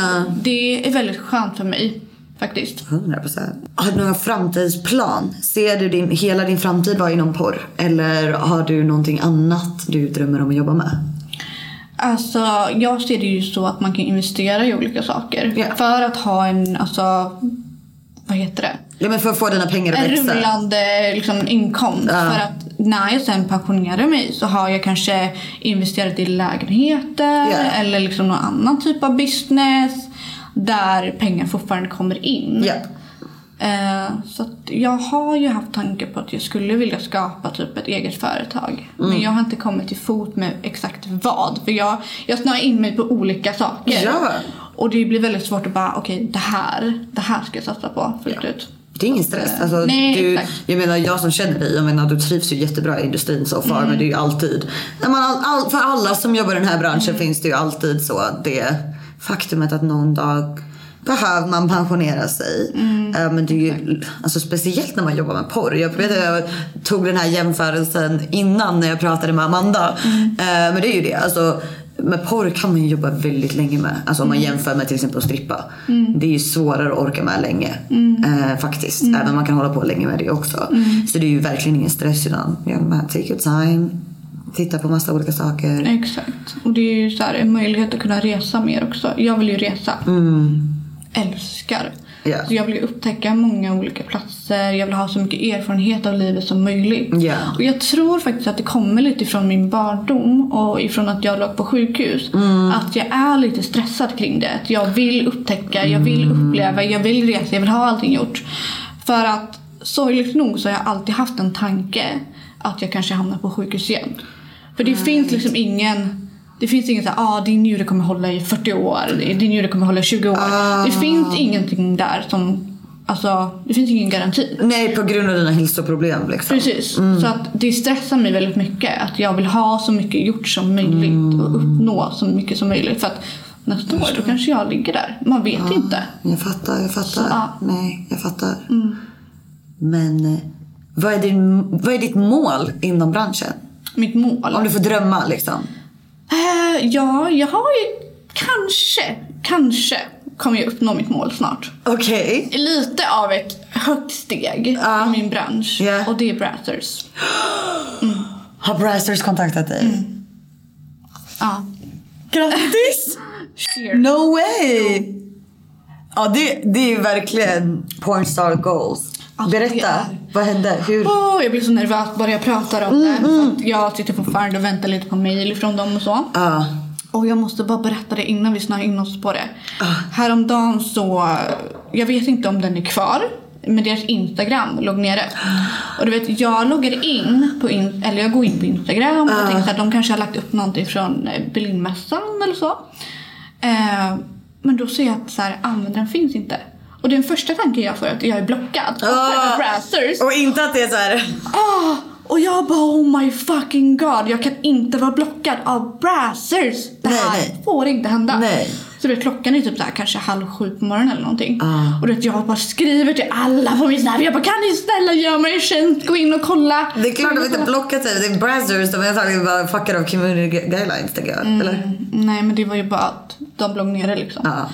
det är väldigt skönt för mig faktiskt. 100%. Har du någon framtidsplan? Ser du din, hela din framtid vara inom porr? Eller har du någonting annat du drömmer om att jobba med? Alltså, jag ser det ju så att man kan investera i olika saker. Ja. För att ha en, alltså, vad heter det? Ja, men för att få dina pengar att En växa. rullande liksom, inkomst. Ja. För att när jag sen pensionerar mig så har jag kanske investerat i lägenheter Ja. eller liksom någon annan typ av business där pengar fortfarande kommer in. Ja. Eh, så jag har ju haft tankar på att jag skulle vilja skapa typ ett eget företag. Mm. Men jag har inte kommit till fot med exakt vad. För jag, jag snöar in mig på olika saker. Ja. Och det blir väldigt svårt att bara, okej det här, det här ska jag satsa på fullt ut. Det är ingen stress. Alltså, Nej, du, jag menar jag som känner dig, jag menar du trivs ju jättebra i industrin so far. Men det är ju alltid, man, all, all, för alla som jobbar i den här branschen finns det ju alltid så det faktumet att någon dag behöver man pensionera sig. Eh, men det är ju, alltså, speciellt när man jobbar med porr. Jag vet att jag tog den här jämförelsen innan när jag pratade med Amanda. Eh, men det är ju det. Alltså, med porr kan man ju jobba väldigt länge med. Alltså om man jämför med till exempel att strippa. Det är ju svårare att orka med länge. Eh, faktiskt. Även om man kan hålla på länge med det också. Så det är ju verkligen ingen stress utan take your time. Titta på massa olika saker. Exakt. Och det är ju så här, en möjlighet att kunna resa mer också. Jag vill ju resa. Älskar. Ja. Så jag vill ju upptäcka många olika platser. Jag vill ha så mycket erfarenhet av livet som möjligt. Ja. Och jag tror faktiskt att det kommer lite ifrån min barndom och ifrån att jag låg på sjukhus. Att jag är lite stressad kring det. Att jag vill upptäcka, jag vill uppleva, jag vill resa, jag vill ha allting gjort. För att sorgligt nog så har jag alltid haft en tanke att jag kanske hamnar på sjukhus igen. För det finns liksom ingen det finns ingen såhär, ah din njure kommer hålla i 40 år, din njure kommer hålla i 20 år. Det finns ingenting där som, alltså det finns ingen garanti. Nej, på grund av dina hälsoproblem liksom. Precis. Så att det stressar mig väldigt mycket att jag vill ha så mycket gjort som möjligt och uppnå så mycket som möjligt. För att nästa år då kanske jag ligger där. Man vet inte. Jag fattar, jag fattar. Så, ja. Nej, jag fattar. Men eh, vad är, din, vad är ditt mål inom branschen? Mitt mål. Om du får drömma liksom. Eh, ja, jag har ju kanske, kanske kommer jag uppnå mitt mål snart. Okej. Lite av ett högt steg i min bransch. Ja. Och det är Brazzers. Har Brazzers kontaktat dig? Ja. Grattis! No way! Ja, det, det är verkligen pornstar goals. Det Berätta, vad hände? Hur? Åh, jag blir så nervös bara jag pratar om det. För att jag sitter fortfarande och väntar lite på mail från dem och så. Ja. Och jag måste bara berätta det innan vi snöar in oss på det. Häromdagen så, jag vet inte om den är kvar. Men deras Instagram låg nere. Och du vet, jag loggar in på, in, eller jag går in på Instagram och tänker att de kanske har lagt upp någonting från eh, Berlinmässan eller så. Eh, men då ser jag att så här, användaren finns inte. Och den första tanken jag får är att jag är blockad. Ah. Av Brazzers. Och inte att det är så här. Ah, och jag bara oh my fucking god, jag kan inte vara blockad av Brazzers. Det Nej, här nej. får inte hända. Nej. Så du vet, klockan är typ så här, kanske halv sju på morgonen eller någonting. Ah. Och du vet, jag bara skriver till alla på min snap. Jag bara kan ni snälla göra mig en tjänst, gå in och kolla. Det är klart de inte blockat dig. Det är Brazzers. De är antagligen bara fuckade av community guidelines tänker jag. Mm. Eller? Nej men det var ju bara att de låg nere liksom. Ja.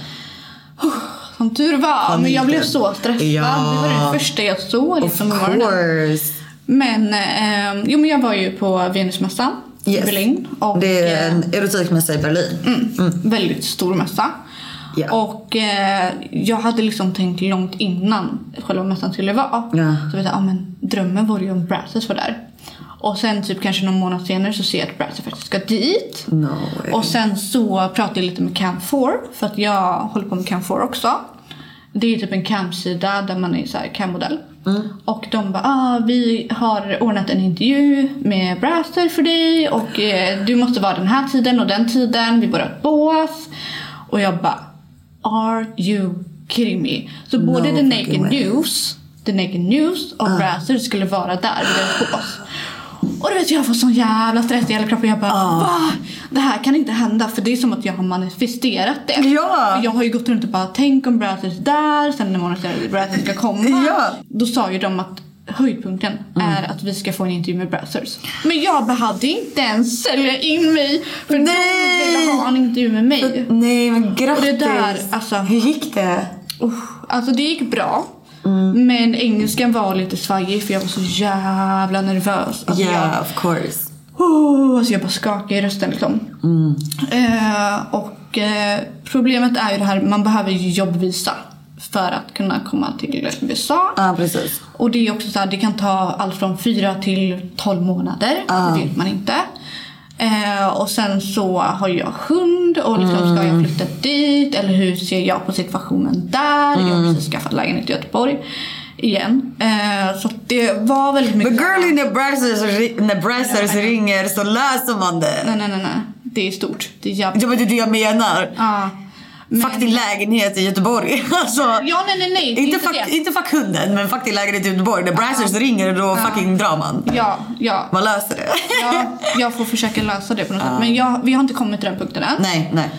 Som tur var. Men jag blev så stressad. Ja. Det var det första jag såg Of liksom i morgonen. course. Men, eh, jo men jag var ju på Venusmässan i Yes. Berlin. Och, Det är eh, en erotikmässa i Berlin. Mm. Väldigt stor mässa. Ja. Och eh, jag hade liksom tänkt långt innan själva mässan skulle vara. Ja. Så vet jag, ah, men drömmen vore ju om Brazzers var där. Och sen typ kanske någon månad senare så ser jag att Brazzers faktiskt ska dit. No. Och sen så pratade jag lite med Cam4 för att jag håller på med Cam4 också. Det är typ en camsida där man är så här cammodell. Och de bara, ah, vi har ordnat en intervju med Brasser för dig och eh, du måste vara den här tiden och den tiden. Vi bor ett bås. Och jag bara, are you kidding me? Så både The Naked way. News, The Naked News och Brasser skulle vara där vid deras bås. Och du vet jag får sån jävla stress i hela kroppen. Jag bara va? Det här kan inte hända för det är som att jag har manifesterat det. Ja. För jag har ju gått runt och bara tänk om Brazzers är där, sen när Brazzers ska komma. Ja. Då sa ju de att höjdpunkten är att vi ska få en intervju med Brazzers. Men jag behövde inte ens sälja in mig för Nej. de ville ha en intervju med mig. Nej men grattis. Och det där, alltså- Hur gick det? Usch, alltså det gick bra. Mm. Men engelskan var lite svajig för jag var så jävla nervös. Alltså jag, Yeah of course. Oh, alltså jag bara skakar i rösten liksom. Mm. Eh, och eh, problemet är ju det här, man behöver jobbvisa för att kunna komma till USA. Ja precis. Och det är också så här, det kan ta allt från fyra till 12 månader. Ah. Det vet man inte. Eh, och sen så har jag hund och liksom ska jag flytta dit eller hur ser jag på situationen där? Jag har precis skaffat lägenhet i Göteborg igen. Eh, så det var väldigt mycket... Men girl, Brazzers, när Brazzers ringer så läser man det. Nej, nej, nej, nej. Det är stort. Det är jävligt... Ja, men det är det jag menar. Ja. Fuck din lägenhet i Göteborg. Alltså, Ja, nej, nej, nej. inte, inte fuck, inte fuck hunden, men fuck din lägenhet i Göteborg. När Brazzers ringer då fucking drar man. Ja, ja. Man löser det. ja. Jag får försöka lösa det på något sätt. Men jag, vi har inte kommit till den punkten än. nej, nej.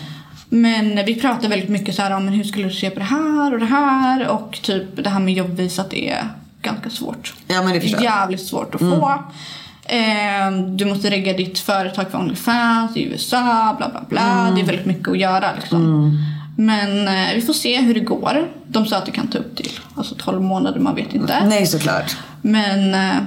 Men vi pratar väldigt mycket så här om men hur skulle du se på det här och det här och typ det här med jobbvisat är ganska svårt. Ja, men det förstår. Jävligt svårt att få. Eh, du måste regga ditt företag för Onlyfans i USA, bla bla bla. Det är väldigt mycket att göra liksom. Men eh, vi får se hur det går. De sa att det kan ta upp till alltså 12 månader, man vet inte. Nej, såklart. Men eh,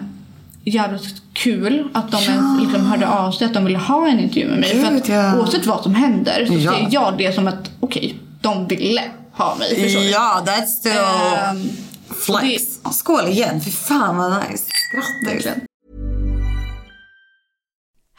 jävligt kul att de ens liksom hörde av sig att de ville ha en intervju med mig. Gud, för att ja. oavsett vad som händer så Ja. ser jag det som att okej, de ville ha mig. Förstår? Ja, that's still Ehm, flex. Skål igen. Fy fan vad nice. Grattis.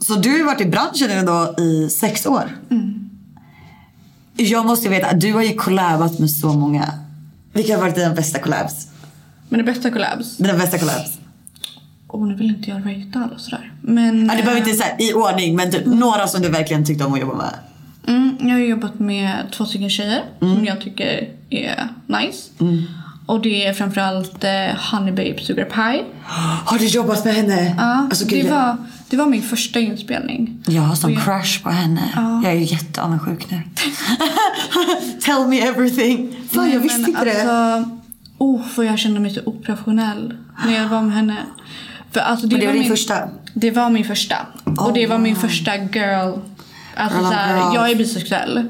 Så du har varit i branschen ändå i sex år. Jag måste veta, du har ju collabat med så många. Vilka har varit dina bästa collabs? Men det bästa collabs. Dina bästa collabs? Och nu vill inte jag ratea alla sådär. Men Ja, du behöver inte säga i ordning, men typ några som du verkligen tyckte om att jobba med. mm, jag har jobbat med två stycken tjejer som jag tycker är nice. Och det är framförallt eh, Honey Babe Sugar Pie. Har du jobbat med henne? Ja, Alltså, gud, det, jag- var, det var min första inspelning. Jag har sån jag- crush på henne. Jag är ju jätteavundsjuk nu. Tell me everything. Fan, jag Nej, visste men inte det. alltså, Oh, för jag kände mig så oprofessionell när jag var med henne. För alltså, Men det var din min, första? Det var min första. och det var min wow. första girl. Alltså, såhär, girl. jag är bisexuell.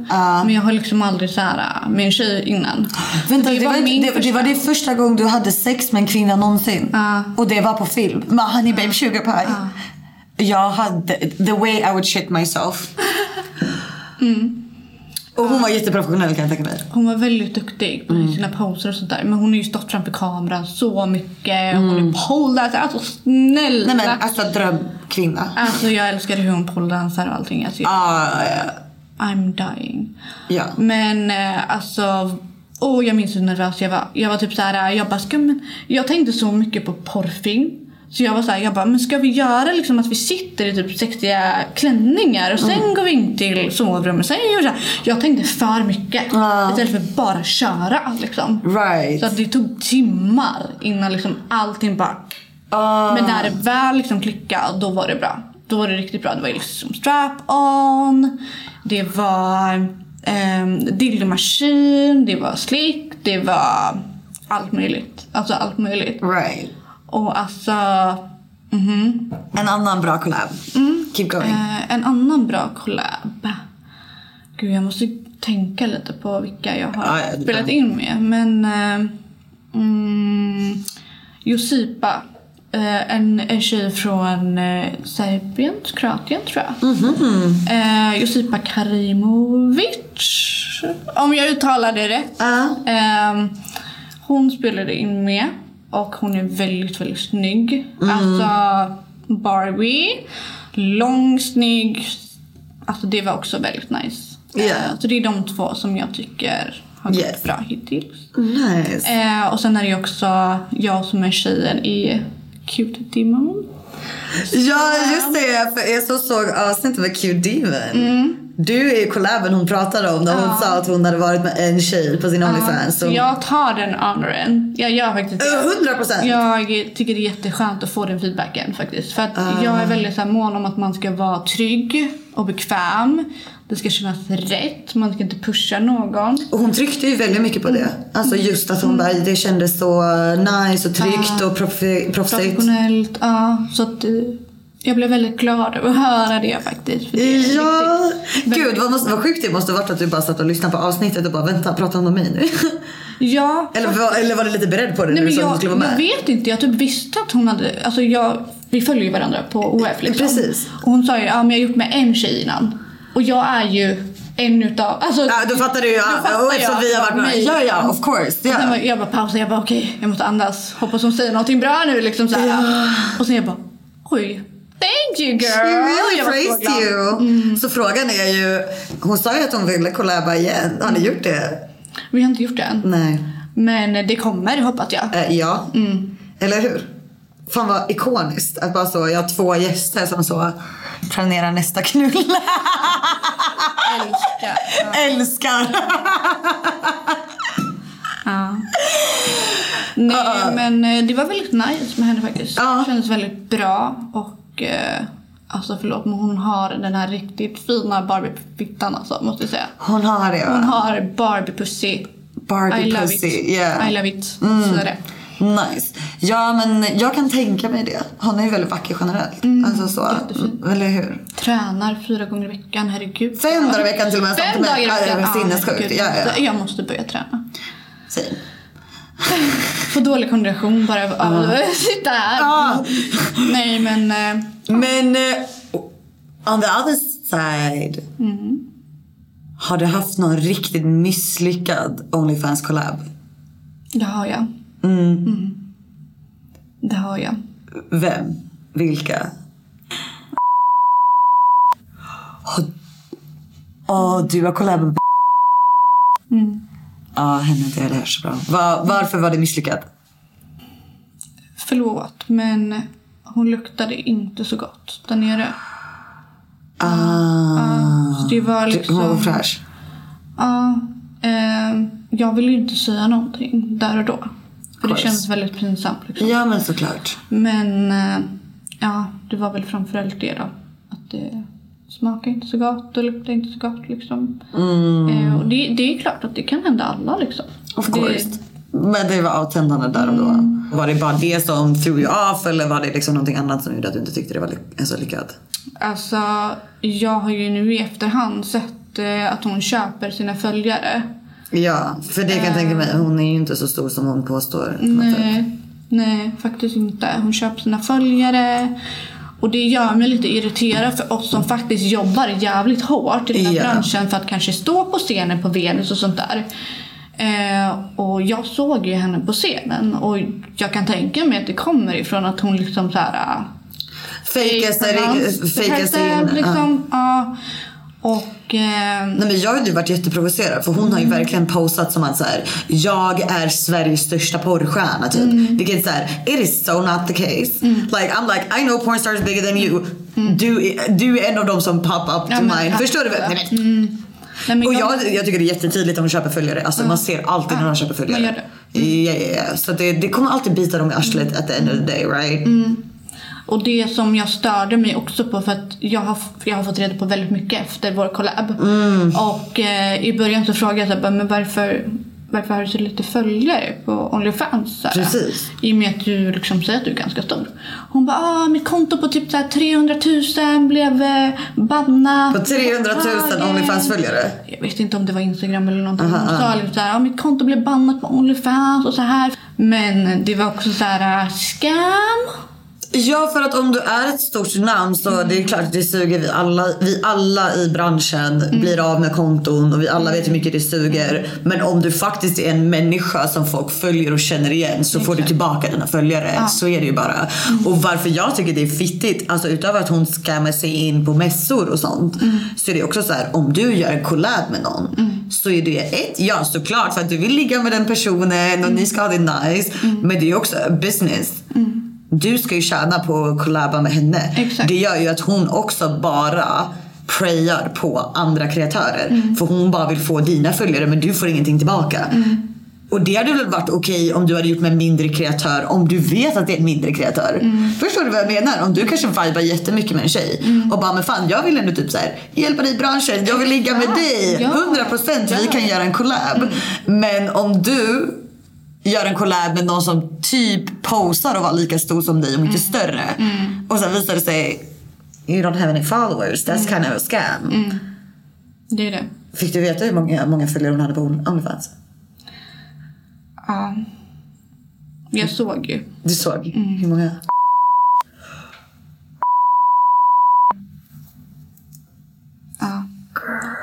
Men jag har liksom aldrig såhär, med en tjej innan. Vänta, det det, var det, det första. var din första gång du hade sex med en kvinna någonsin? Ja. Och det var på film? Med Honey Babe Sugar Pie? Jag hade... The way I would shit myself. Och hon var jätteprofessionell kan jag tänka mig. Hon var väldigt duktig på sina poser och sånt där. Men hon har ju stått framför kameran så mycket. Hon är poledancer. Alltså snälla. Nej men alltså drömkvinna. Alltså jag älskar hur hon poledansar och allting. Alltså, jag, Ah, ja. I'm dying. Ja. Men eh, alltså... Åh, jag minns hur nervös jag var. Jag var typ så här, jag bara, ska, men, jag tänkte så mycket på porrfilm. Så jag var så här, jag bara, men ska vi göra liksom att vi sitter i typ sexiga klänningar och sen går vi in till sovrummet. Sen gör så här. Jag tänkte för mycket. Istället för bara köra liksom. Right. Så att det tog timmar innan liksom allting bara... Ah. Men när det väl liksom klickade, då var det bra. Då var det riktigt bra. Det var liksom strap-on, det var um, dildomaskin, det var slick, det var allt möjligt. Alltså allt möjligt. Right. Och alltså... mhm. En annan bra collab. Keep going. Eh, en annan bra collab. Gud, jag måste tänka lite på vilka jag har Ja, ja, spelat in med. Men... Eh, mm, Josipa eh, en, en tjej från eh, Serbien, Kroatien tror jag. Mhm. Eh, Josipa Karimovic. Om jag uttalar det rätt. Ehm, hon spelade in med och hon är väldigt, väldigt snygg. Mm. Alltså Barbie, lång, snygg. Alltså det var också väldigt nice. Eh, så det är de två som jag tycker har gått Yes. bra hittills. Nice. Eh, och sen är det också jag som är tjejen i Cute Demon. Ja, just det. För som såg avsnittet med Q Demon. Mm. Du är ju collaben hon pratade om när hon sa att hon hade varit med en tjej på sin Onlyfans. Så jag tar den honoren. Jag gör faktiskt det. 100 procent! Jag tycker det är jätteskönt att få den feedbacken faktiskt. För att jag är väldigt så här, mån om att man ska vara trygg och bekväm. Det ska kännas rätt. Man ska inte pusha någon. Och hon tryckte ju väldigt mycket på det. Alltså just att hon bara, det kändes så nice och tryggt och profi- proffsigt. Professionellt. Ja, så att eh, jag blev väldigt glad över att höra det faktiskt. För det Ja! viktigt. Gud vad, måste, vad sjukt det måste varit att du bara satt och lyssnade på avsnittet och bara vänta, pratar hon om mig nu? Ja. eller, var, eller var du lite beredd på det Nej, när men du sa att jag, skulle vara jag med? vet inte. Jag typ visste att hon hade... Alltså jag, vi följer ju varandra på OF liksom. Precis. Och hon sa ju ja, men jag har gjort med en tjej innan. Och jag är ju en utav... Alltså, Ja, då fattar du Ja, fattar och eftersom jag vi har varit med. Ja, ja, of course. Och sen Ja. var, jag bara pausade, jag bara okej, jag måste andas. Hoppas hon säger någonting bra nu liksom så här. Och sen jag bara oj, thank you girl. She really praised glad. Mm. you. Så frågan är ju, hon sa ju att hon ville collaba igen. Har ni gjort det? Vi har inte gjort det än. Nej. Men det kommer hoppas jag. Eh, ja. Mm. Eller hur? Fan vad ikoniskt att bara så, jag har två gäster som så planerar nästa knull. Älskar. Älskar! Ja. Nej men eh, det var väldigt nice med henne faktiskt. Ja. Det kändes väldigt bra och eh, alltså förlåt men hon har den här riktigt fina Barbie-fittan alltså måste jag säga. Hon har det va? Hon har Barbie-pussy. Barbie I love pussy, it. yeah. I love it. Så är det. Nice. Ja men jag kan tänka mig det. Hon är ju väldigt vacker generellt. Mm, alltså så. Eller hur? Tränar fyra gånger i veckan, herregud. Fem dagar i veckan till och med. Fem dagar i Ja, veckan. sinnessjukt. herregud. Ja, ja, ja. Jag måste börja träna. Säg. Får dålig kondition bara av att sitta här. Ja. Nej men eh, Men eh, on the other side. Mm. Har du haft någon riktigt misslyckad Onlyfans collab? det har jag. Mm. Det har jag. Vem? Vilka? Åh, oh, du har collabat med Mm. Ja, henne inte jag hört så bra. Va, varför var det misslyckat? Förlåt men hon luktade inte så gott där nere. Ah, Så det var liksom... hon var fräsch. Ja, eh, jag ville ju inte säga någonting där och då. För det kändes väldigt pinsamt. Liksom. Ja, men såklart. Men eh, ja, det var väl framförallt det då. Att det smakade inte så gott och luktade inte så gott liksom. Eh, och det, det är klart att det kan hända alla liksom. Of Det- course. Men det var avtändande där och då. Var det bara det som threw you off eller var det liksom någonting annat som gjorde att du inte tyckte det var ly- så lyckat? Alltså, jag har ju nu i efterhand sett eh, att hon köper sina följare. Ja, för det kan jag tänka mig. Hon är ju inte så stor som hon påstår. på något sätt. Nej, nej, faktiskt inte. Hon köper sina följare. Och det gör mig lite irriterad för oss som faktiskt jobbar jävligt hårt i den här Ja. branschen för att kanske stå på scenen på Venus och sånt där. Eh, och jag såg ju henne på scenen och jag kan tänka mig att det kommer ifrån att hon liksom så här äh, Fejka sig in. herself, Ja. liksom. Ja. Och... Eh, Nej, men jag hade ju varit jätteprovocerad för hon har ju verkligen posat som att så här, jag är Sveriges största porrstjärna typ. Vilket är såhär, it is so not the case. Like I'm like I know porn stars bigger than you. Du, är- du är en av dem som pop up to mind. tack. Förstår du? Nej, men, nej, men och jag, jag tycker det är jättetydligt om de köper följare. Alltså man ser alltid när de köper följare. det. Ja, ja, ja. Så det, det kommer alltid bita dem i arslet at the end of the day right? Och det som jag störde mig också på för att jag har, jag har fått reda på väldigt mycket efter vår collab. Och eh, i början så frågade jag så här, men varför, varför har du så lite följare på Onlyfans? Så här, Precis. I och med att du liksom säger att du är ganska stor. Hon bara, ah, mitt konto på typ så här 300 000 blev eh, bannat. På 300 000 Tagen." Onlyfans-följare. Jag vet inte om det var Instagram eller någonting. Hon sa liksom så här, ah, mitt konto blev bannat på Onlyfans och så här. Men det var också så här, scam. Ja, för att om du är ett stort namn så det är klart att det suger. Vi alla, vi alla i branschen blir av med konton och vi alla vet hur mycket det suger. Men om du faktiskt är en människa som folk följer och känner igen så får du tillbaka dina följare. Så är det ju bara. Och varför jag tycker det är fittigt, alltså utöver att hon scammar sig in på mässor och sånt. Så är det också så här, om du gör en collab med någon så är det ett, ja såklart för att du vill ligga med den personen och ni ska ha det nice. Men det är också business. Du ska ju tjäna på att collaba med henne. Exakt. Det gör ju att hon också bara preyar på andra kreatörer. För hon bara vill få dina följare men du får ingenting tillbaka. Och det hade väl varit okej om du hade gjort med en mindre kreatör om du vet att det är en mindre kreatör. Förstår du vad jag menar? Om du kanske vibar jättemycket med en tjej och bara men fan jag vill ändå typ så här, hjälpa dig i branschen, jag vill ligga med dig. Ja. 100% vi kan göra en collab. Men om du gör en collab med någon som typ posar och var lika stor som dig om inte större. Och sen visar det sig You don't have any followers, that's kind of a scam. Det är det. Fick du veta hur många, många följare hon hade på Onlyfans? Ja. Jag såg ju. Du såg? Hur många?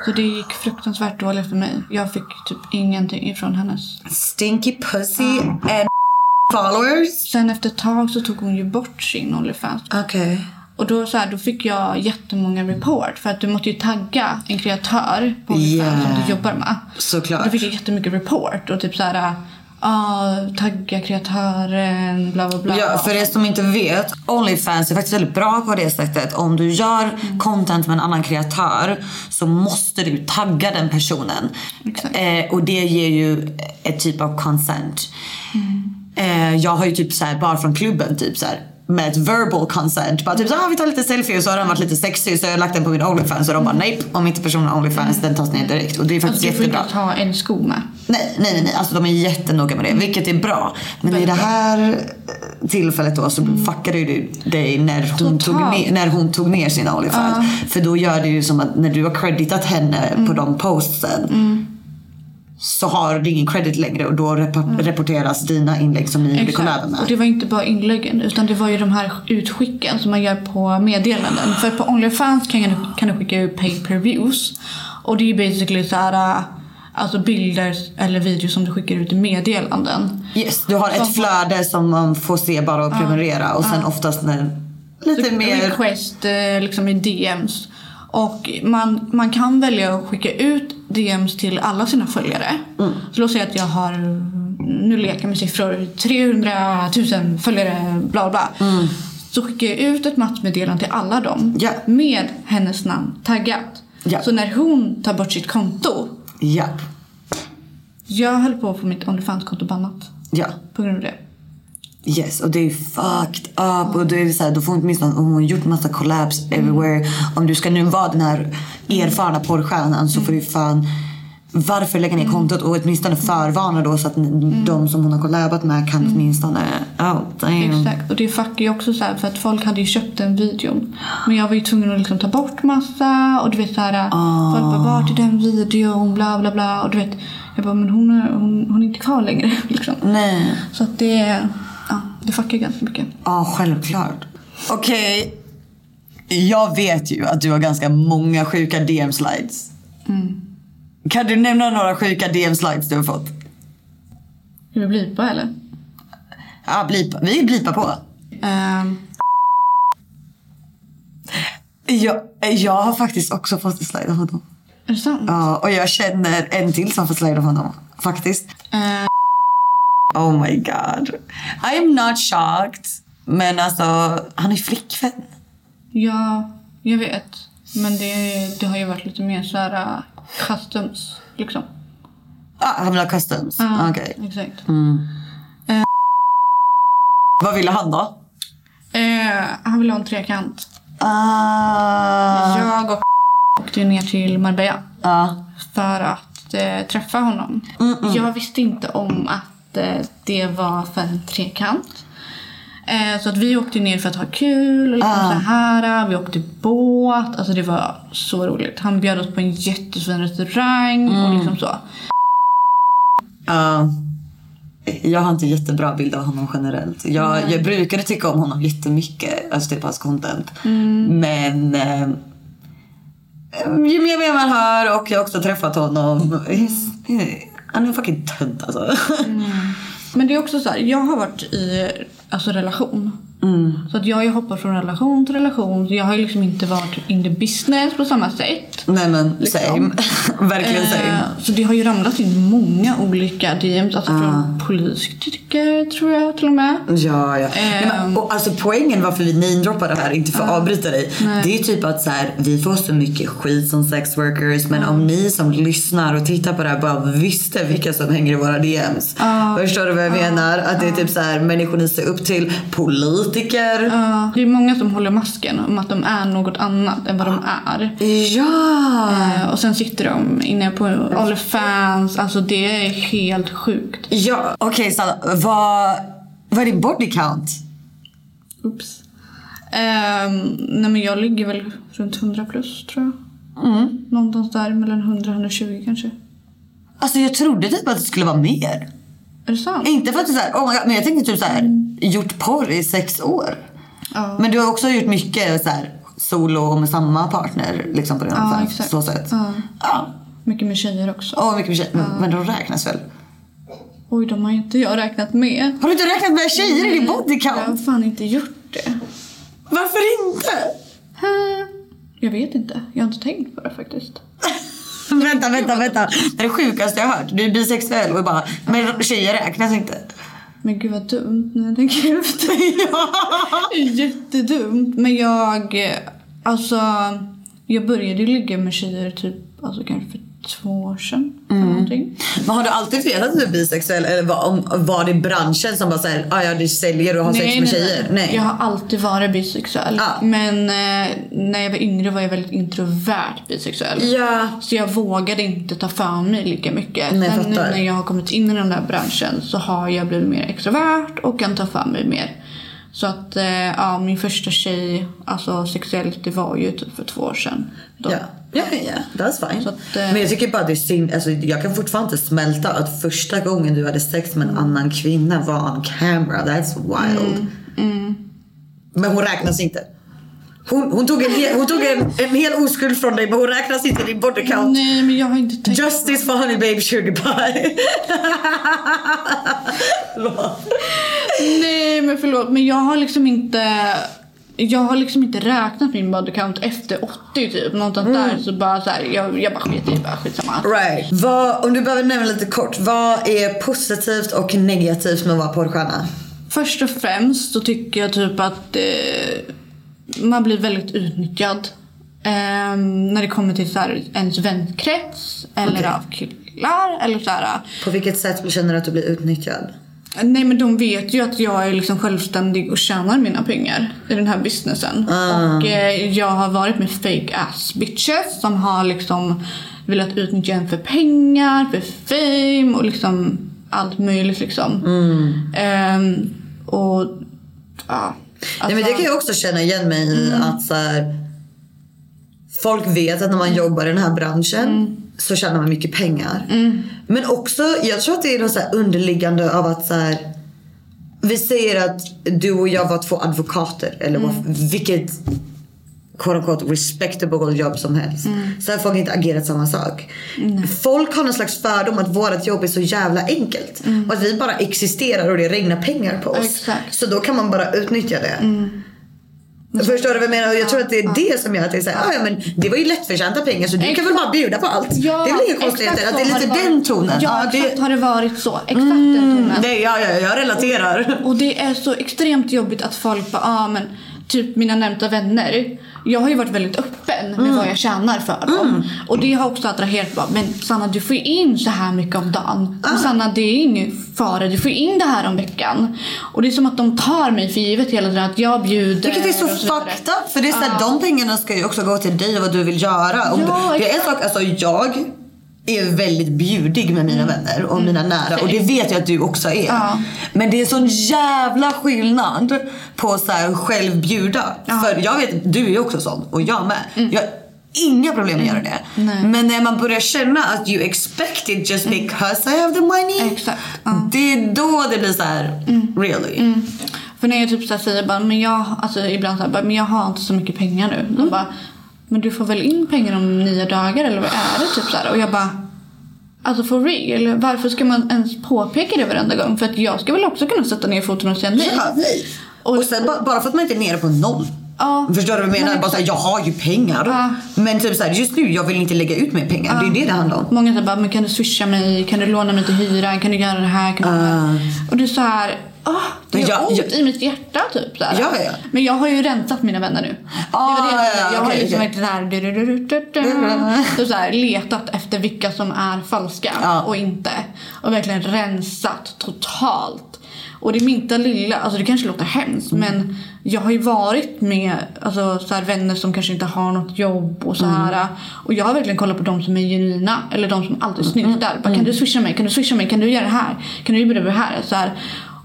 Så det gick fruktansvärt dåligt för mig. Jag fick typ ingenting ifrån hennes. Stinky pussy and followers? Sen efter ett tag så tog hon ju bort sin Onlyfans. Okej. Och då, så här, då fick jag jättemånga report. För att du måste ju tagga en kreatör på Onlyfans Yeah. som du jobbar med. Såklart. Då fick jag jättemycket report. Och typ så här... ah, tagga kreatören, bla bla bla. Ja, för er som inte vet, Onlyfans är faktiskt väldigt bra på det sättet. Om du gör content med en annan kreatör så måste du tagga den personen. Eh, och det ger ju ett typ av consent. Eh, jag har ju typ så här, bara från klubben typ så här med ett verbal consent. Bara typ så ah, vi tar lite selfie och så har den varit lite sexig så jag har lagt den på min Onlyfans och de bara nej, om inte personen har Onlyfans den tas ner direkt. Och det är faktiskt Alltså, du får jättebra. inte ha en sko med. Nej, nej, nej. Alltså de är jättenoga med det, vilket är bra. Men i det här tillfället då så fuckade ju du dig när hon, tog ner, när hon tog ner sin Onlyfans. För då gör det ju som att när du har creditat henne på de postsen så har du ingen credit längre och då rep- rapporteras dina inlägg som ni gjorde collaben med. Och det var inte bara inläggen utan det var ju de här utskicken som man gör på meddelanden. För på Onlyfans kan, kan du skicka ut pay per views. Och det är ju basically så här, äh, alltså bilder eller videos som du skickar ut i meddelanden. Yes, du har ett Som- flöde som man får se bara och prenumerera och sen oftast när lite mer... Request eh, liksom i DMs. Och man, man kan välja att skicka ut DMs till alla sina följare. Mm. Så låt säga att jag har, nu leker med siffror, 300 000 följare, bla bla. Så skickar jag ut ett massmeddelande till alla dem Mm. Ja. med hennes namn taggat. Ja. Så när hon tar bort sitt konto, Ja, jag höll på att få mitt Onlyfans-konto bannat på grund av det. Yes, och det är fucked up. Och det är så här, då får hon åtminstone, hon har gjort massa collabs everywhere. Om du ska nu vara den här erfarna porrstjärnan så får du fan varför lägga ner kontot och åtminstone förvarna då så att de som hon har collabat med kan åtminstone, oh damn. Exakt. Och det fuckar ju också så här för att folk hade ju köpt den videon. Men jag var ju tvungen att liksom ta bort massa och du vet så här. Ah. Folk bara vart är den videon bla bla bla. Och du vet. Jag bara men hon är, hon, hon är inte kvar längre. Liksom. Nej. Så att det, ja, det fuckar ganska mycket. Ja, självklart. Okej. Jag vet ju att du har ganska många sjuka DM-slides. Kan du nämna några sjuka DM-slides du har fått? Ska vi blipa eller? Ja, blipa. Vi blipar på. Ehm, Jag, jag har faktiskt också fått en slide av honom. är det sant? Ja, och jag känner en till som har fått slide av honom. Faktiskt. Ehm, Oh my god. I am not shocked. Men alltså, han är flickvän. ja, jag vet. Men det, det har ju varit lite mer så här uh, customs liksom. Ah, han vill ha customs. Ja, Okej. Exakt. Vad ville han då? Eh, han vill ha en trekant. Ah. Jag och åkte ner till Marbella Ja. för att eh, träffa honom. Jag visste inte om att eh, det var för en trekant. Eh, så att vi åkte ner för att ha kul och liksom så här. Vi åkte båt. Alltså det var så roligt. Han bjöd oss på en jättefin restaurang och liksom så. Ja. jag har inte jättebra bild av honom generellt. Jag, jag brukade tycka om honom jättemycket, alltså typ hans content. Men eh, ju mer mer man hör och jag har också träffat honom. he's- han är en fucking tönt alltså. Mm. Men det är också så här, jag har varit i alltså, relation. Så att jag har ju hoppat från relation till relation. Så jag har ju liksom inte varit in the business på samma sätt. Nej men Liksom. same. Verkligen same. Eh, så det har ju ramlat in många olika DMs. Alltså från politiker tror jag till och med. Ja, ja. Nej, men, Ehm. och, alltså, poängen varför vi namedroppar det här, inte för att avbryta dig. Det är ju typ att så här, vi får så mycket skit som sex workers. Men om ni som lyssnar och tittar på det här bara visste vilka som hänger i våra DMs. Förstår du vad jag menar? Att det är typ så här, människor ni ser upp till. Politiker. Ja, det är många som håller masken om att de är något annat än vad de är. Ja! Eh, och sen sitter de inne på OnlyFans. Alltså det är helt sjukt. Ja, okej Sanna. Vad, vad är din body count? Oops. Ehm, nej men jag ligger väl runt 100 plus tror jag. Någonstans där mellan 100 och 120 kanske. Alltså jag trodde typ att det skulle vara mer. Är det sant? Inte för att det är så här, oh my God, men jag tänkte typ så här, gjort porr i sex år. Ja. Men du har också gjort mycket så här, solo och med samma partner liksom på din Ja, OnlyFans, exakt. så sätt. Ja. Ja. Mycket med tjejer också. Åh, mycket med tjejer. Men, men de räknas väl? Oj, de har inte jag räknat med. Har du inte räknat med tjejer i din body Jag har fan inte gjort det. Varför inte? Jag vet inte. Jag har inte tänkt på det faktiskt. vänta, vänta, vänta. Det är det sjukaste jag har hört. Du är bisexuell och bara, men tjejer räknas inte. Men gud vad dumt när jag tänker efter. Jättedumt. Men jag, eh, alltså, jag började ju ligga med tjejer typ, alltså kanske för två år sedan. Någonting. Men har du alltid vetat att du är bisexuell? Eller var, om, var det branschen som bara såhär, ah, ja du säljer och har sex med tjejer? Nej. Jag har alltid varit bisexuell. Ja. Men eh, när jag var yngre var jag väldigt introvert bisexuell. Ja. Så jag vågade inte ta för mig lika mycket. Nej, Sen nu när jag har kommit in i den där branschen så har jag blivit mer extrovert och kan ta för mig mer. Så att eh, ja, min första tjej, alltså sexuellt, det var ju typ för två år sedan. Då. Ja, ja, ja. That's fine. Att, eh, Men jag tycker bara det är synd. Alltså, jag kan fortfarande inte smälta att första gången du hade sex med en Mm. annan kvinna var on camera. That's wild. Mm, Men hon räknas inte. Hon, hon tog, en hel, hon tog en, en hel oskuld från dig men hon räknas inte i din body count. Nej, men jag har inte tänkt Justice for honey babe sugar pie. Nej men förlåt men jag har liksom inte jag har liksom inte räknat min body count efter 80 typ. Någonstans där så bara så här, jag, jag bara skiter i det, bara skitsamma. right. Vad, om du behöver nämna lite kort. Vad är positivt och negativt med att vara porrstjärna? Först och främst så tycker jag typ att eh, man blir väldigt utnyttjad. Eh, när det kommer till så här, ens vänkrets eller Okej. av killar eller så här. På vilket sätt känner du att du blir utnyttjad? Nej men de vet ju att jag är liksom självständig och tjänar mina pengar i den här businessen. Och eh, jag har varit med fake ass bitches som har liksom velat utnyttja en för pengar, för fame och liksom allt möjligt liksom. Ehm, och ja. Nej, men det kan jag också känna igen mig i. Att så här, folk vet att när man jobbar i den här branschen så tjänar man mycket pengar. Men också, jag tror att det är något så underliggande av att så här, vi säger att du och jag var två advokater eller vad, vilket quote unquote respectable jobb som helst. Så har folk inte agerat samma sak. Folk har någon slags fördom att vårt jobb är så jävla enkelt. Och att vi bara existerar och det regnar pengar på oss. Exakt. Så då kan man bara utnyttja det. Förstår du vad jag menar? Och jag tror att det är det som gör att det är såhär, ah, ja men det var ju lättförtjänta pengar så du kan väl bara bjuda på allt. det är väl inga konstigheter? Att det är lite varit. den tonen. Ja, det, exakt har det varit så. Exakt den tonen. det, ja, ja, jag relaterar. Och det är så extremt jobbigt att folk bara, ah, men typ mina närmsta vänner. Jag har ju varit väldigt öppen med vad jag tjänar för dem. Och det har också attraherat bara, men Sanna du får ju in så här mycket om dagen. Men Sanna det är ingen fara, du får in det här om veckan. Och det är som att de tar mig för givet hela tiden att jag bjuder. Vilket är så fucked up. För det är så här, de pengarna ska ju också gå till dig och vad du vill göra. Om Ja, du, det är sak, alltså jag är väldigt bjudig med mina vänner och mina nära. Och det vet jag att du också är. Ja. Men det är sån jävla skillnad på så här självbjuda. För jag vet, du är också sån och jag med. Jag inga problem att göra det. Men när man börjar känna att you expect it just because I have the money. Mm. Exakt, ja. Mm. Det är då det blir så här, really? För när jag typ så säger bara, men jag, alltså ibland så här, bara, men jag har inte så mycket pengar nu. Bara, men du får väl in pengar om nio dagar eller vad är det? Typ så här. Och jag bara, alltså for real? Varför ska man ens påpeka det varenda gång? För att jag ska väl också kunna sätta ner foten och säga nej. Ja, nej. Och, sen bara, för att man inte är nere på noll. Ja. Förstår du vad jag menar? Men Bara så här, jag har ju pengar. Ja. Men typ så här, just nu jag vill inte lägga ut mer pengar. Det är det det handlar om. Många säger bara, men kan du swisha mig? Kan du låna mig till hyran? Kan du göra det här? Kan du här? Och är så här, ah, det gör Ja, ont ja. i mitt hjärta typ. Här. Ja, ja. Men jag har ju rensat mina vänner nu. Ah, det var det jag, ja, jag har okej, liksom varit där, du, du, så här, letat efter vilka som är falska Ja. och inte. Och verkligen rensat totalt. Och det minsta lilla, alltså det kanske låter hemskt Mm. men jag har ju varit med alltså, så här, vänner som kanske inte har något jobb och så Mm. här. Och jag har verkligen kollat på de som är genuina eller de som alltid snyltar. Mm. Bara, Kan du swisha mig? Kan du swisha mig? Kan du göra det här? Kan du göra det här? Så här.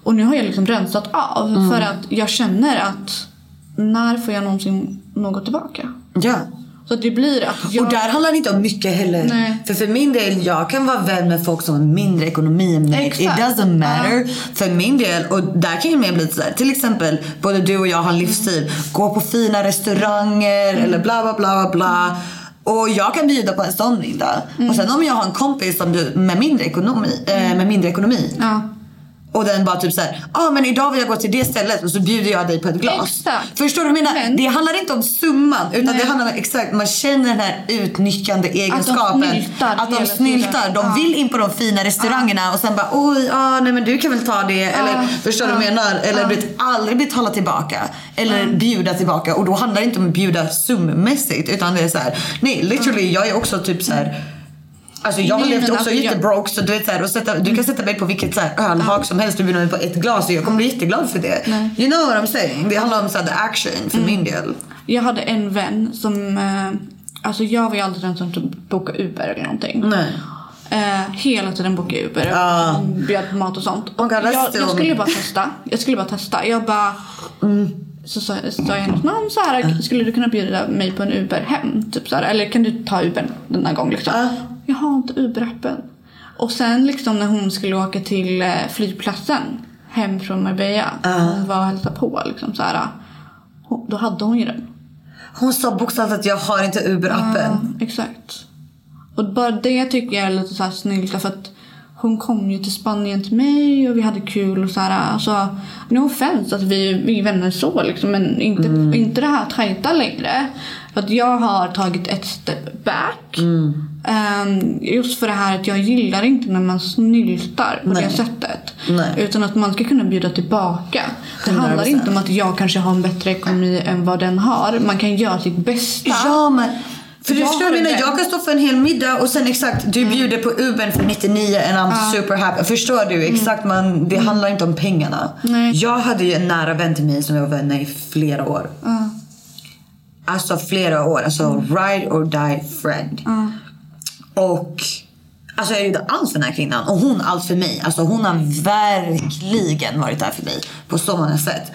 Och nu har jag liksom rensat av Mm. för att jag känner att när får jag någonsin något tillbaka? Ja. Så att det blir att jag... Och där handlar det inte om mycket heller. Nej. För för min del, jag kan vara vän med folk som har mindre ekonomi än mig. It Exakt. doesn't matter. För min del, och där kan jag mer bli så här. Till exempel, både du och jag har en livsstil. Gå på fina restauranger eller bla bla bla bla bla. Och jag kan bjuda på en sån middag. Och sen om jag har en kompis som du, med mindre ekonomi, eh, med mindre ekonomi. Ja. Och den bara typ såhär, ja ah, men idag vill jag gå till det stället och så bjuder jag dig på ett glas. Exakt. Förstår du vad jag menar? Men- Det handlar inte om summan utan Nej. det handlar om exakt, man känner den här utnyttjande egenskapen. snyltar Att de snyltar. tiden. De Ja. vill in på de fina restaurangerna och sen bara oj, ah, nej men du kan väl ta det. Eller förstår du vad jag menar? Eller bli, aldrig betala tillbaka. Eller bjuda tillbaka. Och då handlar det inte om att bjuda summässigt utan det är så här. nej literally jag är också typ så här. Alltså jag har Nej, levt också alltså, jag- jättebroke så du vet så här, och sätta, du kan sätta mig på vilket så här, ölhak som helst och bjuda mig på ett glas och jag kommer bli jätteglad för det. You know what I'm saying? Det handlar om så här, the action för min del. Jag hade en vän som... Eh, alltså jag var ju aldrig den som typ bokade Uber eller någonting. Nej. Eh, hela tiden bokade jag Uber. Ah. Bjöd på mat och sånt. Oh God, jag, jag skulle bara testa. Jag skulle bara testa. Jag bara... Så sa jag hennes namn så här. Skulle du kunna bjuda mig på en Uber hem? Typ så här, eller kan du ta Uber denna gång liksom? Ah. Jag har inte Uber-appen. Och sen liksom när hon skulle åka till eh, flygplatsen hem från Marbella. Hon var och hälsade på liksom så här. Då hade hon ju den. Hon sa bokstavligt att jag har inte Uber-appen. Ja, exakt. Och bara det tycker jag är lite så här snyggt för att hon kom ju till Spanien till mig och vi hade kul och så här. Alltså, no offense att vi, vi är vänner så liksom men inte, inte det här tajta längre. För att jag har tagit ett step back. Ehm, just för det här att jag gillar inte när man snyltar på Nej. det sättet. Nej. Utan att man ska kunna bjuda tillbaka. Det handlar 100%. inte om att jag kanske har en bättre ekonomi än vad den har. Man kan göra sitt bästa. Ja men för du Jag förstår jag menar, en jag kan stå för en hel middag och sen exakt du bjuder på Ubern för 99 and I'm super happy. Förstår du? Exakt man, det handlar inte om pengarna. Nej. Jag hade ju en nära vän till mig som jag var vän med i flera år. Alltså flera år. Alltså ride or die friend. Och alltså jag gjorde allt för den här kvinnan och hon allt för mig. Alltså hon har verkligen varit där för mig på så många sätt.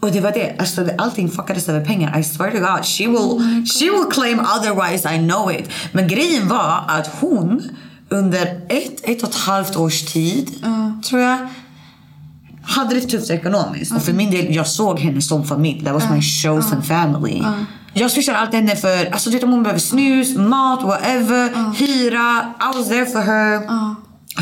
Och det var det, alltså det- allting fuckades över pengar. I swear to God, she will, she will claim otherwise, I know it. Men grejen var att hon under ett, ett och ett halvt års tid, tror jag, hade det tufft ekonomiskt. Och för min del, jag såg henne som familj. That was my chosen family. Jag swishade alltid henne för, alltså du vet om hon behöver snus, mat, whatever, hyra. I was there for her.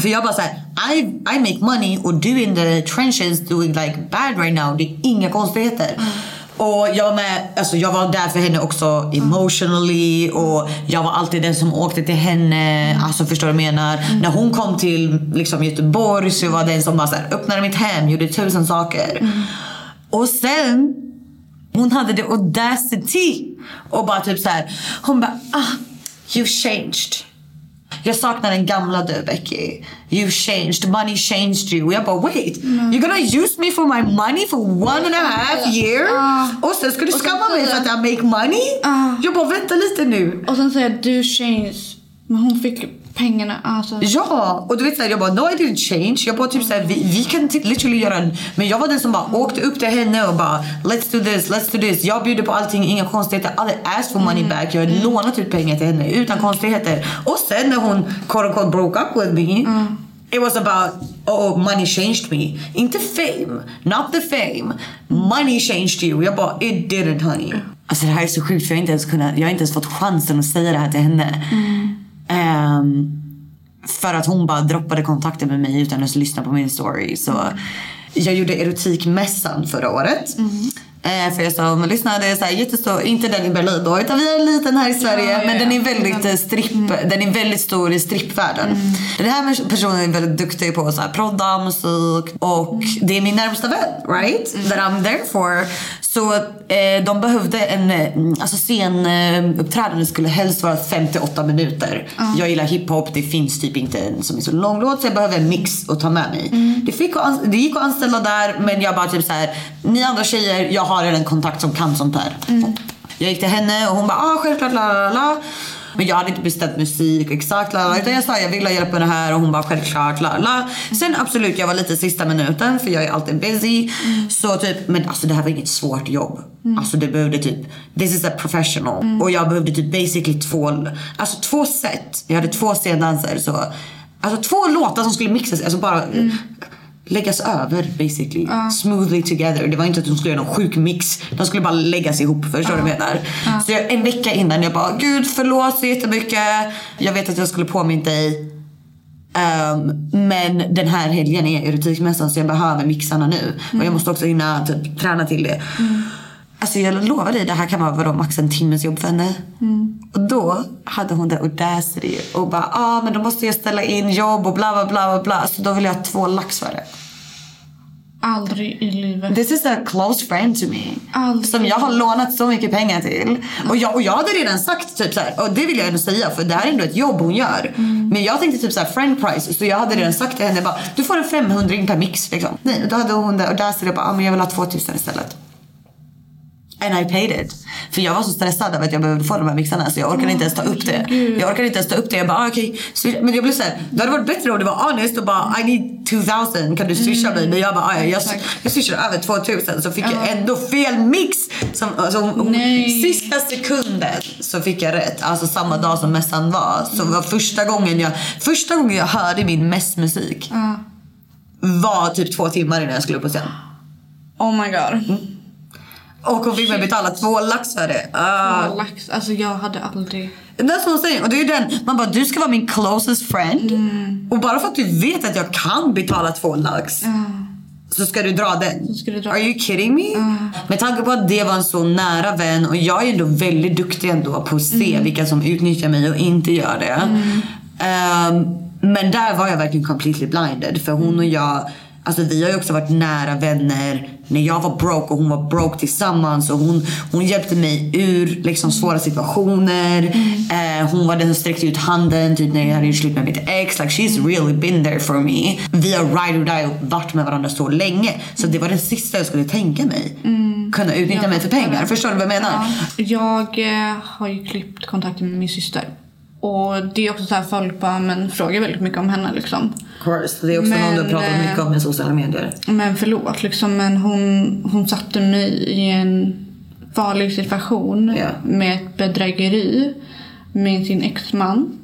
För jag bara såhär, I, I make money och du in the trenches doing like bad right now. Det är inga konstigheter. Och jag var med, alltså jag var där för henne också emotionally och jag var alltid den som åkte till henne. Alltså förstår du vad jag menar? När hon kom till liksom, Göteborg så var jag den som bara så här, öppnade mitt hem, gjorde tusen saker. Och sen hon hade det audacity och bara typ så här. Hon bara ah, you changed. Jag saknar den gamla du Becky. You changed, money changed you. Och jag bara wait, you're gonna use me for my money for one and a half year? Och sen ska du skamma mig för att jag make money? Jag bara vänta lite nu. Och sen säger jag du change. Men hon fick Pengarna, alltså. Ja, och du vet såhär, jag bara no I didn't change. Jag bara typ såhär, vi, vi kan t- literally göra en... Men jag var den som bara åkte upp till henne och bara let's do this, let's do this. Jag bjuder på allting, inga konstigheter. Hade asked for money back. Jag hade lånat ut pengar till henne utan konstigheter. Och sen när hon quote unquote broke up with me. It was about, oh money changed me. Inte fame, not the fame. Money changed you. Jag bara, it didn't honey. Alltså det här är så sjukt för jag har inte ens, kunnat, jag har inte ens fått chansen att säga det här till henne. Um, för att hon bara droppade kontakten med mig utan att lyssna på min story. Så jag gjorde erotikmässan förra året. Mm. Eh, för jag sa, men lyssna det är så här jättestor, inte den i Berlin då, utan vi har en liten här i Sverige. Ja, ja, men den är väldigt eh, stripp, den är väldigt stor i strippvärlden. Den här personen är väldigt duktig på så här prodda, musik och det är min närmsta vän, right? That I'm there for. Så eh, de behövde en, eh, alltså scenuppträdande skulle helst vara 58 minuter. Jag gillar hiphop, det finns typ inte en som är så lång låt så jag behöver en mix att ta med mig. Det, fick det gick att anställa där men jag bara typ så här, ni andra tjejer, jag har redan en kontakt som kan sånt här. Jag gick till henne och hon bara, ah självklart la la la. Men jag hade inte bestämt musik exakt. La, la, utan jag sa jag vill ha hjälp med det här och hon bara självklart. La, la. Sen absolut jag var lite sista minuten för jag är alltid busy. Så typ, men alltså det här var inget svårt jobb. Alltså det behövde typ, this is a professional. Och jag behövde typ basically två, alltså två set. Jag hade två scendanser så. Alltså två låtar som skulle mixas, alltså bara läggas över basically. Smoothly together. Det var inte att de skulle göra någon sjuk mix. De skulle bara läggas ihop. Förstår du vad jag menar? Så jag, en vecka innan jag bara, gud förlåt så jättemycket. Jag vet att jag skulle påminna dig. Ehm, men den här helgen är erotikmässan så jag behöver mixarna nu. Och jag måste också hinna typ, träna till det. Alltså jag lovar dig, det här kan vara vadå, max en timmes jobb för henne. Och då hade hon det audacity och bara, ah men då måste jag ställa in jobb och bla bla bla bla. Så då vill jag ha två lax för det. Aldrig i livet. This is a close friend to me. Aldrig. Som jag har lånat så mycket pengar till. Och jag, och jag hade redan sagt typ så här, och det vill jag ändå säga för det här är ändå ett jobb hon gör. Men jag tänkte typ så här friend price. Så jag hade redan sagt till henne bara, du får en 500 per mix liksom. Nej, då hade hon det och där så bara, ah, men jag vill ha 2000 istället. And I paid it. För jag var så stressad över att jag behövde få de här mixarna så jag orkade inte ens ta upp det. Jag orkade inte ens ta upp det. Jag bara ah, okej. Okay. Men jag blev såhär, det hade varit bättre om det var honest och bara I need 2000 kan du swisha mig? Men jag bara ah, ja, jag, jag swishade över 2000 så fick jag ändå fel mix. Som, alltså, sista sekunden så fick jag rätt. Alltså samma dag som mässan var. Så var första gången jag, första gången jag hörde min mässmusik var typ två timmar innan jag skulle upp på scen. Oh my god. Och hon fick mig betala två lax för det. Ah. Åh, lax. Alltså jag hade aldrig... That's what I'm saying. Och det är den, man bara du ska vara min closest friend. Mm. Och bara för att du vet att jag kan betala två lax. Så ska du dra den? Du dra Are you kidding me? Med tanke på att det var en så nära vän och jag är ändå väldigt duktig ändå på att se Mm. vilka som utnyttjar mig och inte gör det. Ehm, men där var jag verkligen completely blinded. För hon och jag, alltså vi har ju också varit nära vänner när jag var broke och hon var broke tillsammans. Och hon, hon hjälpte mig ur liksom, svåra situationer. Eh, hon var den som sträckte ut handen typ när jag hade gjort slut med mitt ex. Like, she's really been there for me. Vi har ride or die och varit med varandra så länge. Så det var det sista jag skulle tänka mig. Kunna utnyttja mig för pengar. Förstår du vad jag menar? Jag eh, har ju klippt kontakten med min syster. Och det är också så här folk bara, men frågar väldigt mycket om henne liksom. Course. Det är också Men, någon du har pratat mycket om i sociala medier. Men förlåt liksom, men hon, hon satte mig i en farlig situation Ja. med ett bedrägeri med sin exman.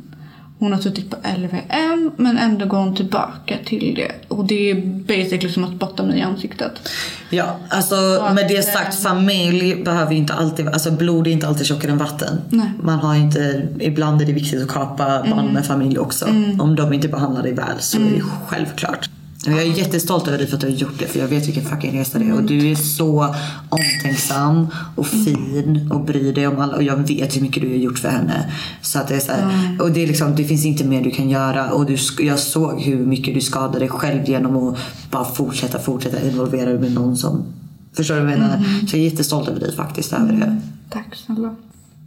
Hon har suttit på LVM men ändå går hon tillbaka till det. Och det är basically som att spotta mig i ansiktet. Ja, alltså att, med det sagt, familj behöver ju inte alltid, alltså blod är inte alltid tjockare än vatten. Nej. Man har inte, ibland är det viktigt att kapa band med familj också. Om de inte behandlar dig väl så är det självklart. Och jag är jättestolt över dig för att du har gjort det för jag vet vilken fucking resa det är. Och du är så omtänksam och fin och bryr dig om alla. Och jag vet hur mycket du har gjort för henne. Så att det är så här, Och det, är liksom, det finns inte mer du kan göra. Och du, jag såg hur mycket du skadade dig själv genom att bara fortsätta, fortsätta involvera dig med någon som Förstår du vad jag menar? Så jag är jättestolt över dig faktiskt. Över det. Tack snälla.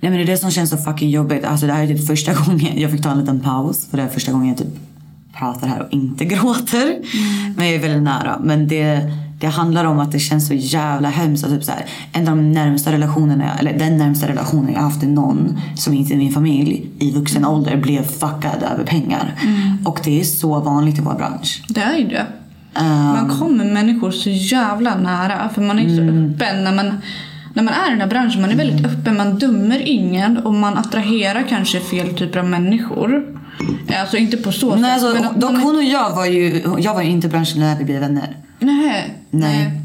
Nej men det är det som känns så fucking jobbigt. Alltså det här är typ första gången jag fick ta en liten paus. För det är första gången jag typ pratar här och inte gråter. Men jag är väldigt nära. Men det, det handlar om att det känns så jävla hemskt. Typ så här, en av de närmsta relationerna, eller den närmsta relationen jag haft till någon som inte är min familj i vuxen ålder blev fuckad över pengar. Och det är så vanligt i vår bransch. Det är ju det. Ehm, Man kommer människor så jävla nära. För man är så Mm. öppen när man, när man är i den här branschen. Man är väldigt öppen, man dömer ingen och man attraherar kanske fel typer av människor. Alltså inte på så Nej, sätt. alltså, men dock hon och jag var ju, jag var ju inte i branschen när vi blev vänner. Nej. Nej.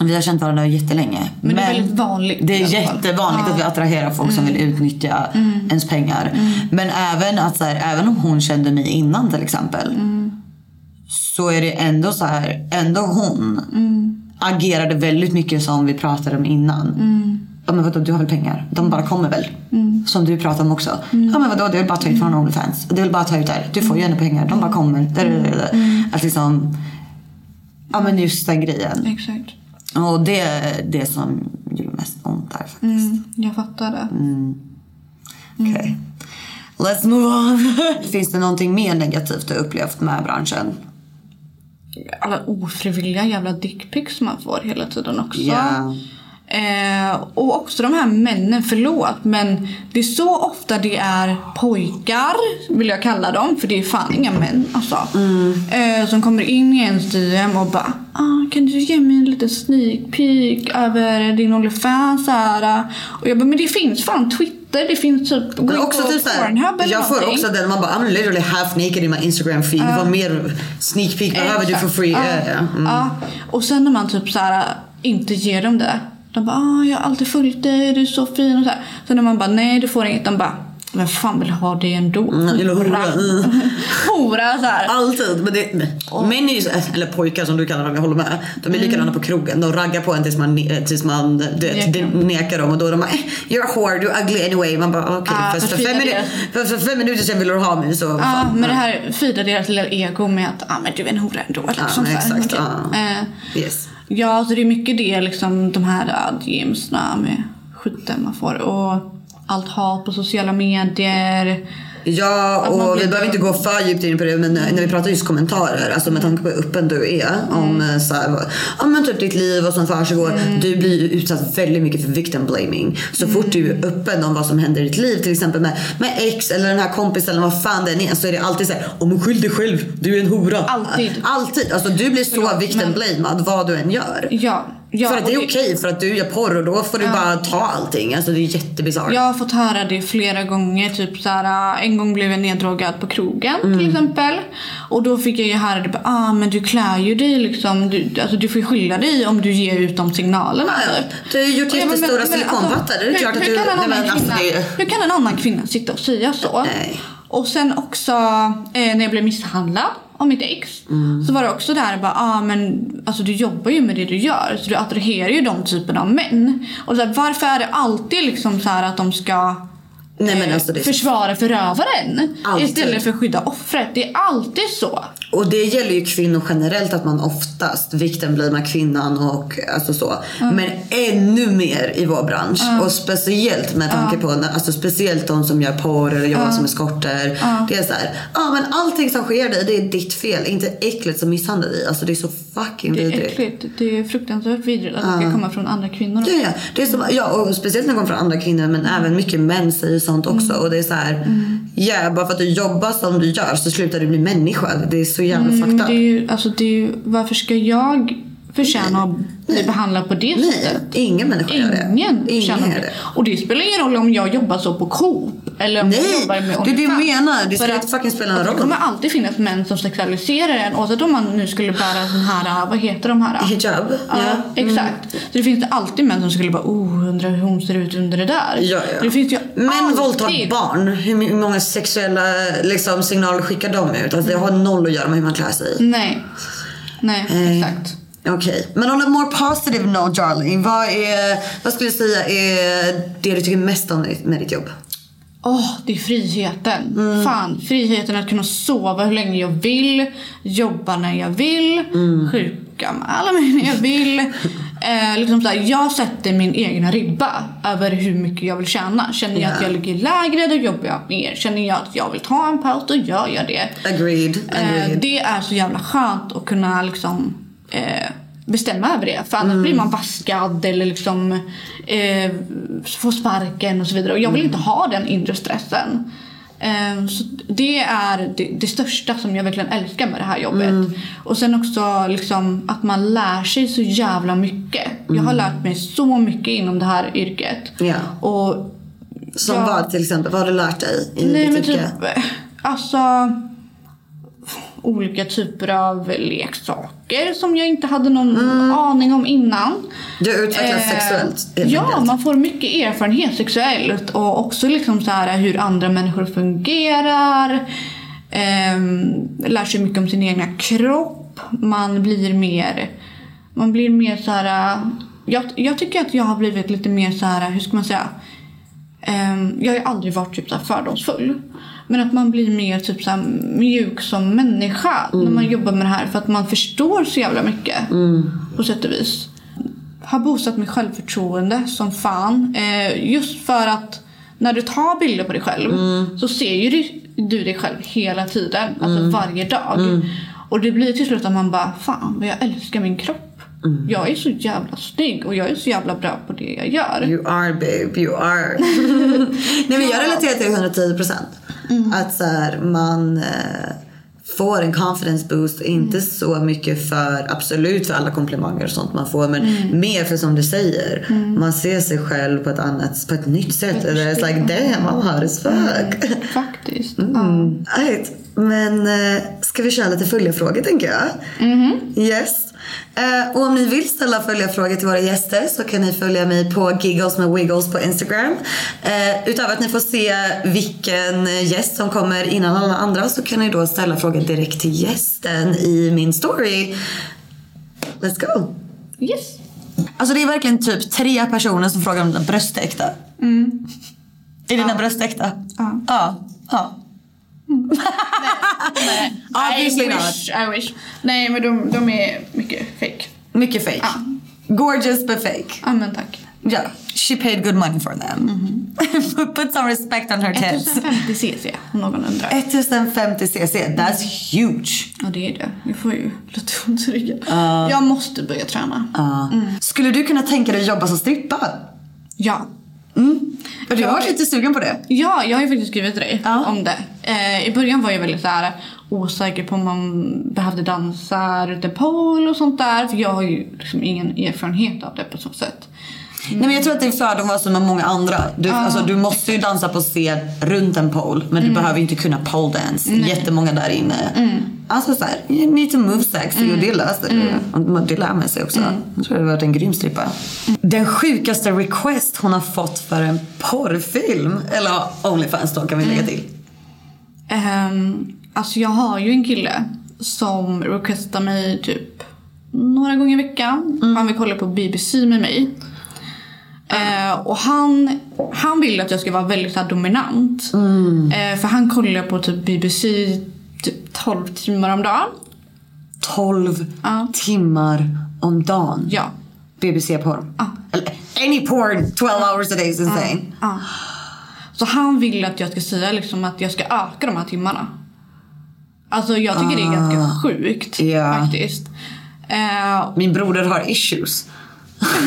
Vi har känt varandra jättelänge. Men det är väldigt vanligt Det är jättevanligt att vi attraherar folk som vill utnyttja ens pengar. Men även, att så här, även om hon kände mig innan till exempel. Så är det ändå så här, ändå hon agerade väldigt mycket som vi pratade om innan. Ja men vadå, du har väl pengar? De bara kommer väl? Som du pratade om också. Ja men vadå, du vill bara ta ut från Onlyfans. Du vill bara ta ut där. Du får ju ändå pengar. De bara kommer. Där, där. Att liksom, ja men just den grejen. Exakt. Och det är det som gör mest ont där faktiskt. Mm, jag fattar det. Okej. Let's move on. Finns det någonting mer negativt du upplevt med branschen? Alla ofrivilliga jävla dickpics man får hela tiden också. Ja. Eh, och också de här männen, förlåt men det är så ofta det är pojkar, vill jag kalla dem, för det är fan inga män alltså. Eh, som kommer in i ens DM och bara ah, kan du ge mig en liten sneak peek över din Onlyfans. Och jag bara, men det finns fan Twitter, det finns typ, Men in också typ såhär, jag får också den, man bara I'm literally half naked in my Instagram feed. Vad mer sneak peek behöver du för free? Ja, ja. Mm. Ja. Och sen när man typ så här inte ger dem det. De bara ah, jag har alltid följt dig, du är så fin och så här. Sen när man bara nej du får inget. De bara men fan vill ha det ändå. Mm, eller hora. Mm. hora så här. Alltid. Men det, män ju, så- eller pojkar som du kallar dem, jag håller med. De är likadana på krogen. De raggar på en tills man, tills man du vet, Nekar. nekar dem. Och då är de bara eh, you're a whore, you're ugly anyway. Man bara okej, Ah, fast för, fem minuter, för, för fem minuter sedan ville du ha mig så fan. men det här feedar deras lilla ego med att ah, men du är en hora ändå. Liksom, så här. exakt, ja. Eh, Yes. Ja, så det är mycket det, liksom de här uh, med skiten man får. Och allt hat på sociala medier. Ja, och vi behöver inte gå för djupt in på det men när vi pratar just kommentarer, alltså med tanke på hur öppen du är om Mm. eh, så här, ja, men typ ditt liv och som försiggår. Du blir ju utsatt väldigt mycket för victim blaming. Så fort du Mm. är öppen om vad som händer i ditt liv, till exempel med, med ex eller den här kompisen eller vad fan det än är, så är det alltid så här, om skyll dig själv, du är en hora. Alltid. Alltid. Alltså du blir så Förlåt, victim men- blamad vad du än gör. Ja, ja för att det är okej för att du gör porr och då får du bara ta allting. Alltså det är jättebisarrt. Jag har fått höra det flera gånger. Typ så här, en gång blev jag neddrogad på krogen Mm. till exempel. Och då fick jag ju höra det. Ah, men du klär ju dig liksom. Du, alltså, du får skylla dig om du ger ut de signalerna. Ja, du har ju gjort jättestora men silikonpattar. Det är klart att du- kan en annan alltså, kvinna- Hur kan en annan kvinna sitta och säga så? Nej. Och sen också eh, när jag blev misshandlad av mitt ex. Mm. Så var det också där bara, ah, men alltså du jobbar ju med det du gör. Så du attraherar ju de typerna av män. Och så här, varför är det alltid liksom så här att de ska Nej, men alltså det- försvara förövaren Alltid. istället för att skydda offret. Det är alltid så. Och det gäller ju kvinnor generellt att man oftast vikten blir med kvinnan och alltså så. Men ännu mer i vår bransch. Och speciellt med tanke på alltså speciellt de som gör porr eller jobbar som eskorter. Det är så här, ja men allting som sker dig det är ditt fel. Inte äcklet som misshandlar dig. Alltså det är så fucking Det är vidrigt. äckligt. Det är fruktansvärt vidrigt att det ska komma från andra kvinnor. Ja, ja. Det är som, ja, och speciellt när det kommer från andra kvinnor men även mycket män säger sånt också. Och det är så här, ja bara för att du jobbar som du gör så slutar du bli människa. Det är så jävla Mm, fucked up. det är ju, alltså det är ju, varför ska jag förtjäna att bli behandlad på det Nej, sättet? ingen människa gör det. Ingen förtjänar det. Och det spelar ingen roll om jag jobbar så på Coop eller om jag Nej, jobbar med det är det jag menar. Det För inte fucking spela någon alltså, Det roll. kommer alltid finnas män som sexualiserar en oavsett om man nu skulle bära sån här, vad heter de här? Hijab. Ja, Ja. exakt. Så det finns det alltid män som skulle bara oh, undrar hur hon ser ut under det där. Ja, ja. Det finns ju Män alltid. våldtar barn. Hur många sexuella liksom, signaler skickar de ut? Alltså, det har noll att göra med hur man klär sig. Nej. Nej, Nej. exakt. Okej, men on a more positive note darling. Vad, är, vad skulle du säga är det du tycker mest om med ditt jobb? Åh, det är friheten. Mm. Fan, friheten att kunna sova hur länge jag vill, jobba när jag vill, Mm. sjukanmäla mig när jag vill. Eh, liksom så här, jag sätter min egna ribba över hur mycket jag vill tjäna. Känner jag att Ja. jag ligger lägre, då jobbar jag mer. Känner jag att jag vill ta en paus, då gör jag det. Agreed. Eh, agreed. det är så jävla skönt att kunna liksom eh, bestämma över det. För annars blir man vaskad eller liksom eh, får sparken och så vidare. Och jag vill inte ha den inre stressen. Eh, så det är det, det största som jag verkligen älskar med det här jobbet. Och sen också liksom att man lär sig så jävla mycket. Jag har lärt mig så mycket inom det här yrket. Ja. Och Som Ja. vad till exempel? Vad har du lärt dig i Nej ditt men yrke? typ, alltså olika typer av leksaker som jag inte hade någon aning om innan. Du utvecklas Eh, sexuellt Ja, enkelt. man får mycket erfarenhet sexuellt och också liksom så här hur andra människor fungerar. Ehm, lär sig mycket om sin egna kropp. Man blir mer, man blir mer så här. Jag, jag tycker att jag har blivit lite mer så här, hur ska man säga? Ehm, jag har ju aldrig varit typ så fördomsfull. Men att man blir mer typ så mjuk som människa när man jobbar med det här. För att man förstår så jävla mycket. På sätt och vis. Har bosatt mig självförtroende som fan. Eh, just för att när du tar bilder på dig själv så ser ju du, dig själv hela tiden. Alltså varje dag. Och det blir till slut att man bara, fan vad jag älskar min kropp. Jag är så jävla snygg och jag är så jävla bra på det jag gör. You are babe, you are. Nej men jag relaterar till det 110 procent. Mm. Att så här, man eh, får en confidence boost. Inte Mm. så mycket för, absolut för alla komplimanger och sånt man får. Men Mm. mer för som du säger. Man ser sig själv på ett annat, på ett nytt sätt. Och It's like damn I'm hot as fuck. Faktiskt. Mm. Right. Men eh, ska vi köra lite följarfrågor tänker jag? Yes. Eh, och om ni vill ställa följarfrågor till våra gäster så kan ni följa mig på Giggles med Wiggles på Instagram. Eh, utöver att ni får se vilken gäst som kommer innan alla andra så kan ni då ställa frågan direkt till gästen i min story. Let's go! Yes. Alltså det är verkligen typ tre personer som frågar om dina bröst är äkta. Är dina bröst äkta? Ja. Ja. ja. Obviously I not. wish, I wish. Nej men de, de är mycket fake. Mycket fake. Ja. Gorgeous but fake. Ja men tack. Ja, she paid good money for them. Put some respect on her tits. 1050 cc om någon undrar. 1050 cc, that's huge. Ja det är det. Jag får ju lite ont i ryggen. Jag måste börja träna. Ja. Skulle du kunna tänka dig att jobba som strippa? Ja. För du har varit lite sugen på det. Ja, jag har ju faktiskt skrivit till dig Ja. om det. Eh, I början var jag väldigt så här osäker på om man behövde dansa runt en och sånt där. För jag har ju liksom ingen erfarenhet av det på så sätt. Nej men jag tror att din fördom var som med många andra. Du, alltså, du måste ju dansa på scen runt en pole. Men du behöver ju inte kunna pole dance. Jättemånga där inne. Alltså såhär, you need to move sexy och det löser du. Och Det lär man sig också. Jag tror det varit en grym strippa. Den sjukaste request hon har fått för en porrfilm. Eller Onlyfans då kan vi lägga till. Um, alltså jag har ju en kille som requestar mig typ några gånger i veckan. Han vill kolla på BBC med mig. Eh, och han, han vill att jag ska vara väldigt här, dominant. Eh, för han kollar på typ BBC typ 12 timmar om dagen. 12 Ja. timmar om dagen. Ja. BBC-porr. Eller any porn 12 hours a day is insane. ja. Så han vill att jag ska säga liksom att jag ska öka de här timmarna. Alltså jag tycker det är ganska sjukt Ja. faktiskt. Eh, Min broder har issues.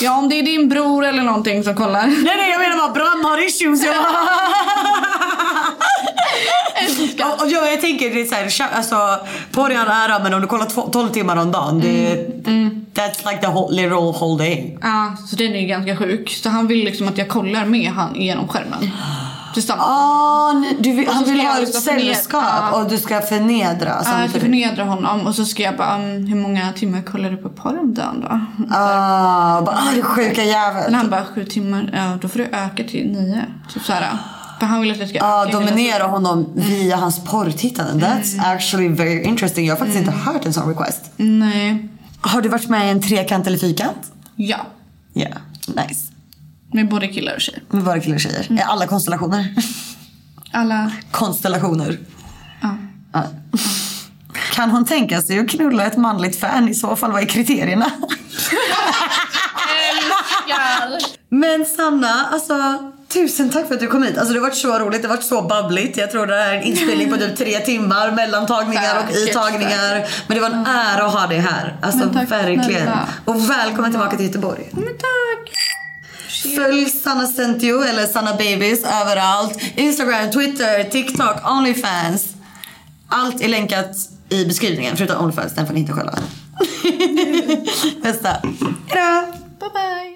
Ja, om det är din bror eller någonting som kollar. Nej nej jag menar bara Bram har issues. Jag, och, och jag, jag tänker det är såhär, tja- alltså all ära men om du kollar tw- 12 timmar om dagen. Det, That's like the whole, literal whole day. Ja, så den är ganska sjuk. Så han vill liksom att jag kollar med han genom skärmen. Tillsammans. Ah, nej, du vill, så han vill ha ett sällskap Ja. och du ska förnedra Ja, jag ska samtidigt. förnedra honom och så ska jag bara, um, hur många timmar kollar du på porr om dagen då? Ah, bara, ah, du sjuka Men jävel. han bara, sju timmar, ja då får du öka till nio. Typ såhär. För han vill att jag ska Ja, dominera honom via hans porrtittande. That's actually very interesting. Jag har faktiskt inte hört en sån request. Nej. Har du varit med i en trekant eller fyrkant? Ja. Ja, yeah. nice. Med både killar och tjejer. Med bara killar och tjejer. I alla konstellationer. Alla. Konstellationer. Ja. Ja. Kan hon tänka sig att knulla ett manligt fan? I så fall, vad är kriterierna? Men Sanna, alltså Tusen tack för att du kom hit. Alltså det har varit så roligt, det har varit så babbligt. Jag tror det är en inspelning på typ tre timmar mellan tagningar och säkert. Men det var en ära att ha dig här. Alltså tack verkligen. snälla. Och välkommen tillbaka till Göteborg. Men tack! Följ Sanna Stentio eller Sanna Babies överallt. Instagram, Twitter, TikTok, Onlyfans. Allt är länkat i beskrivningen förutom Onlyfans, den får ni inte själva. Bästa. Hejdå! Bye bye!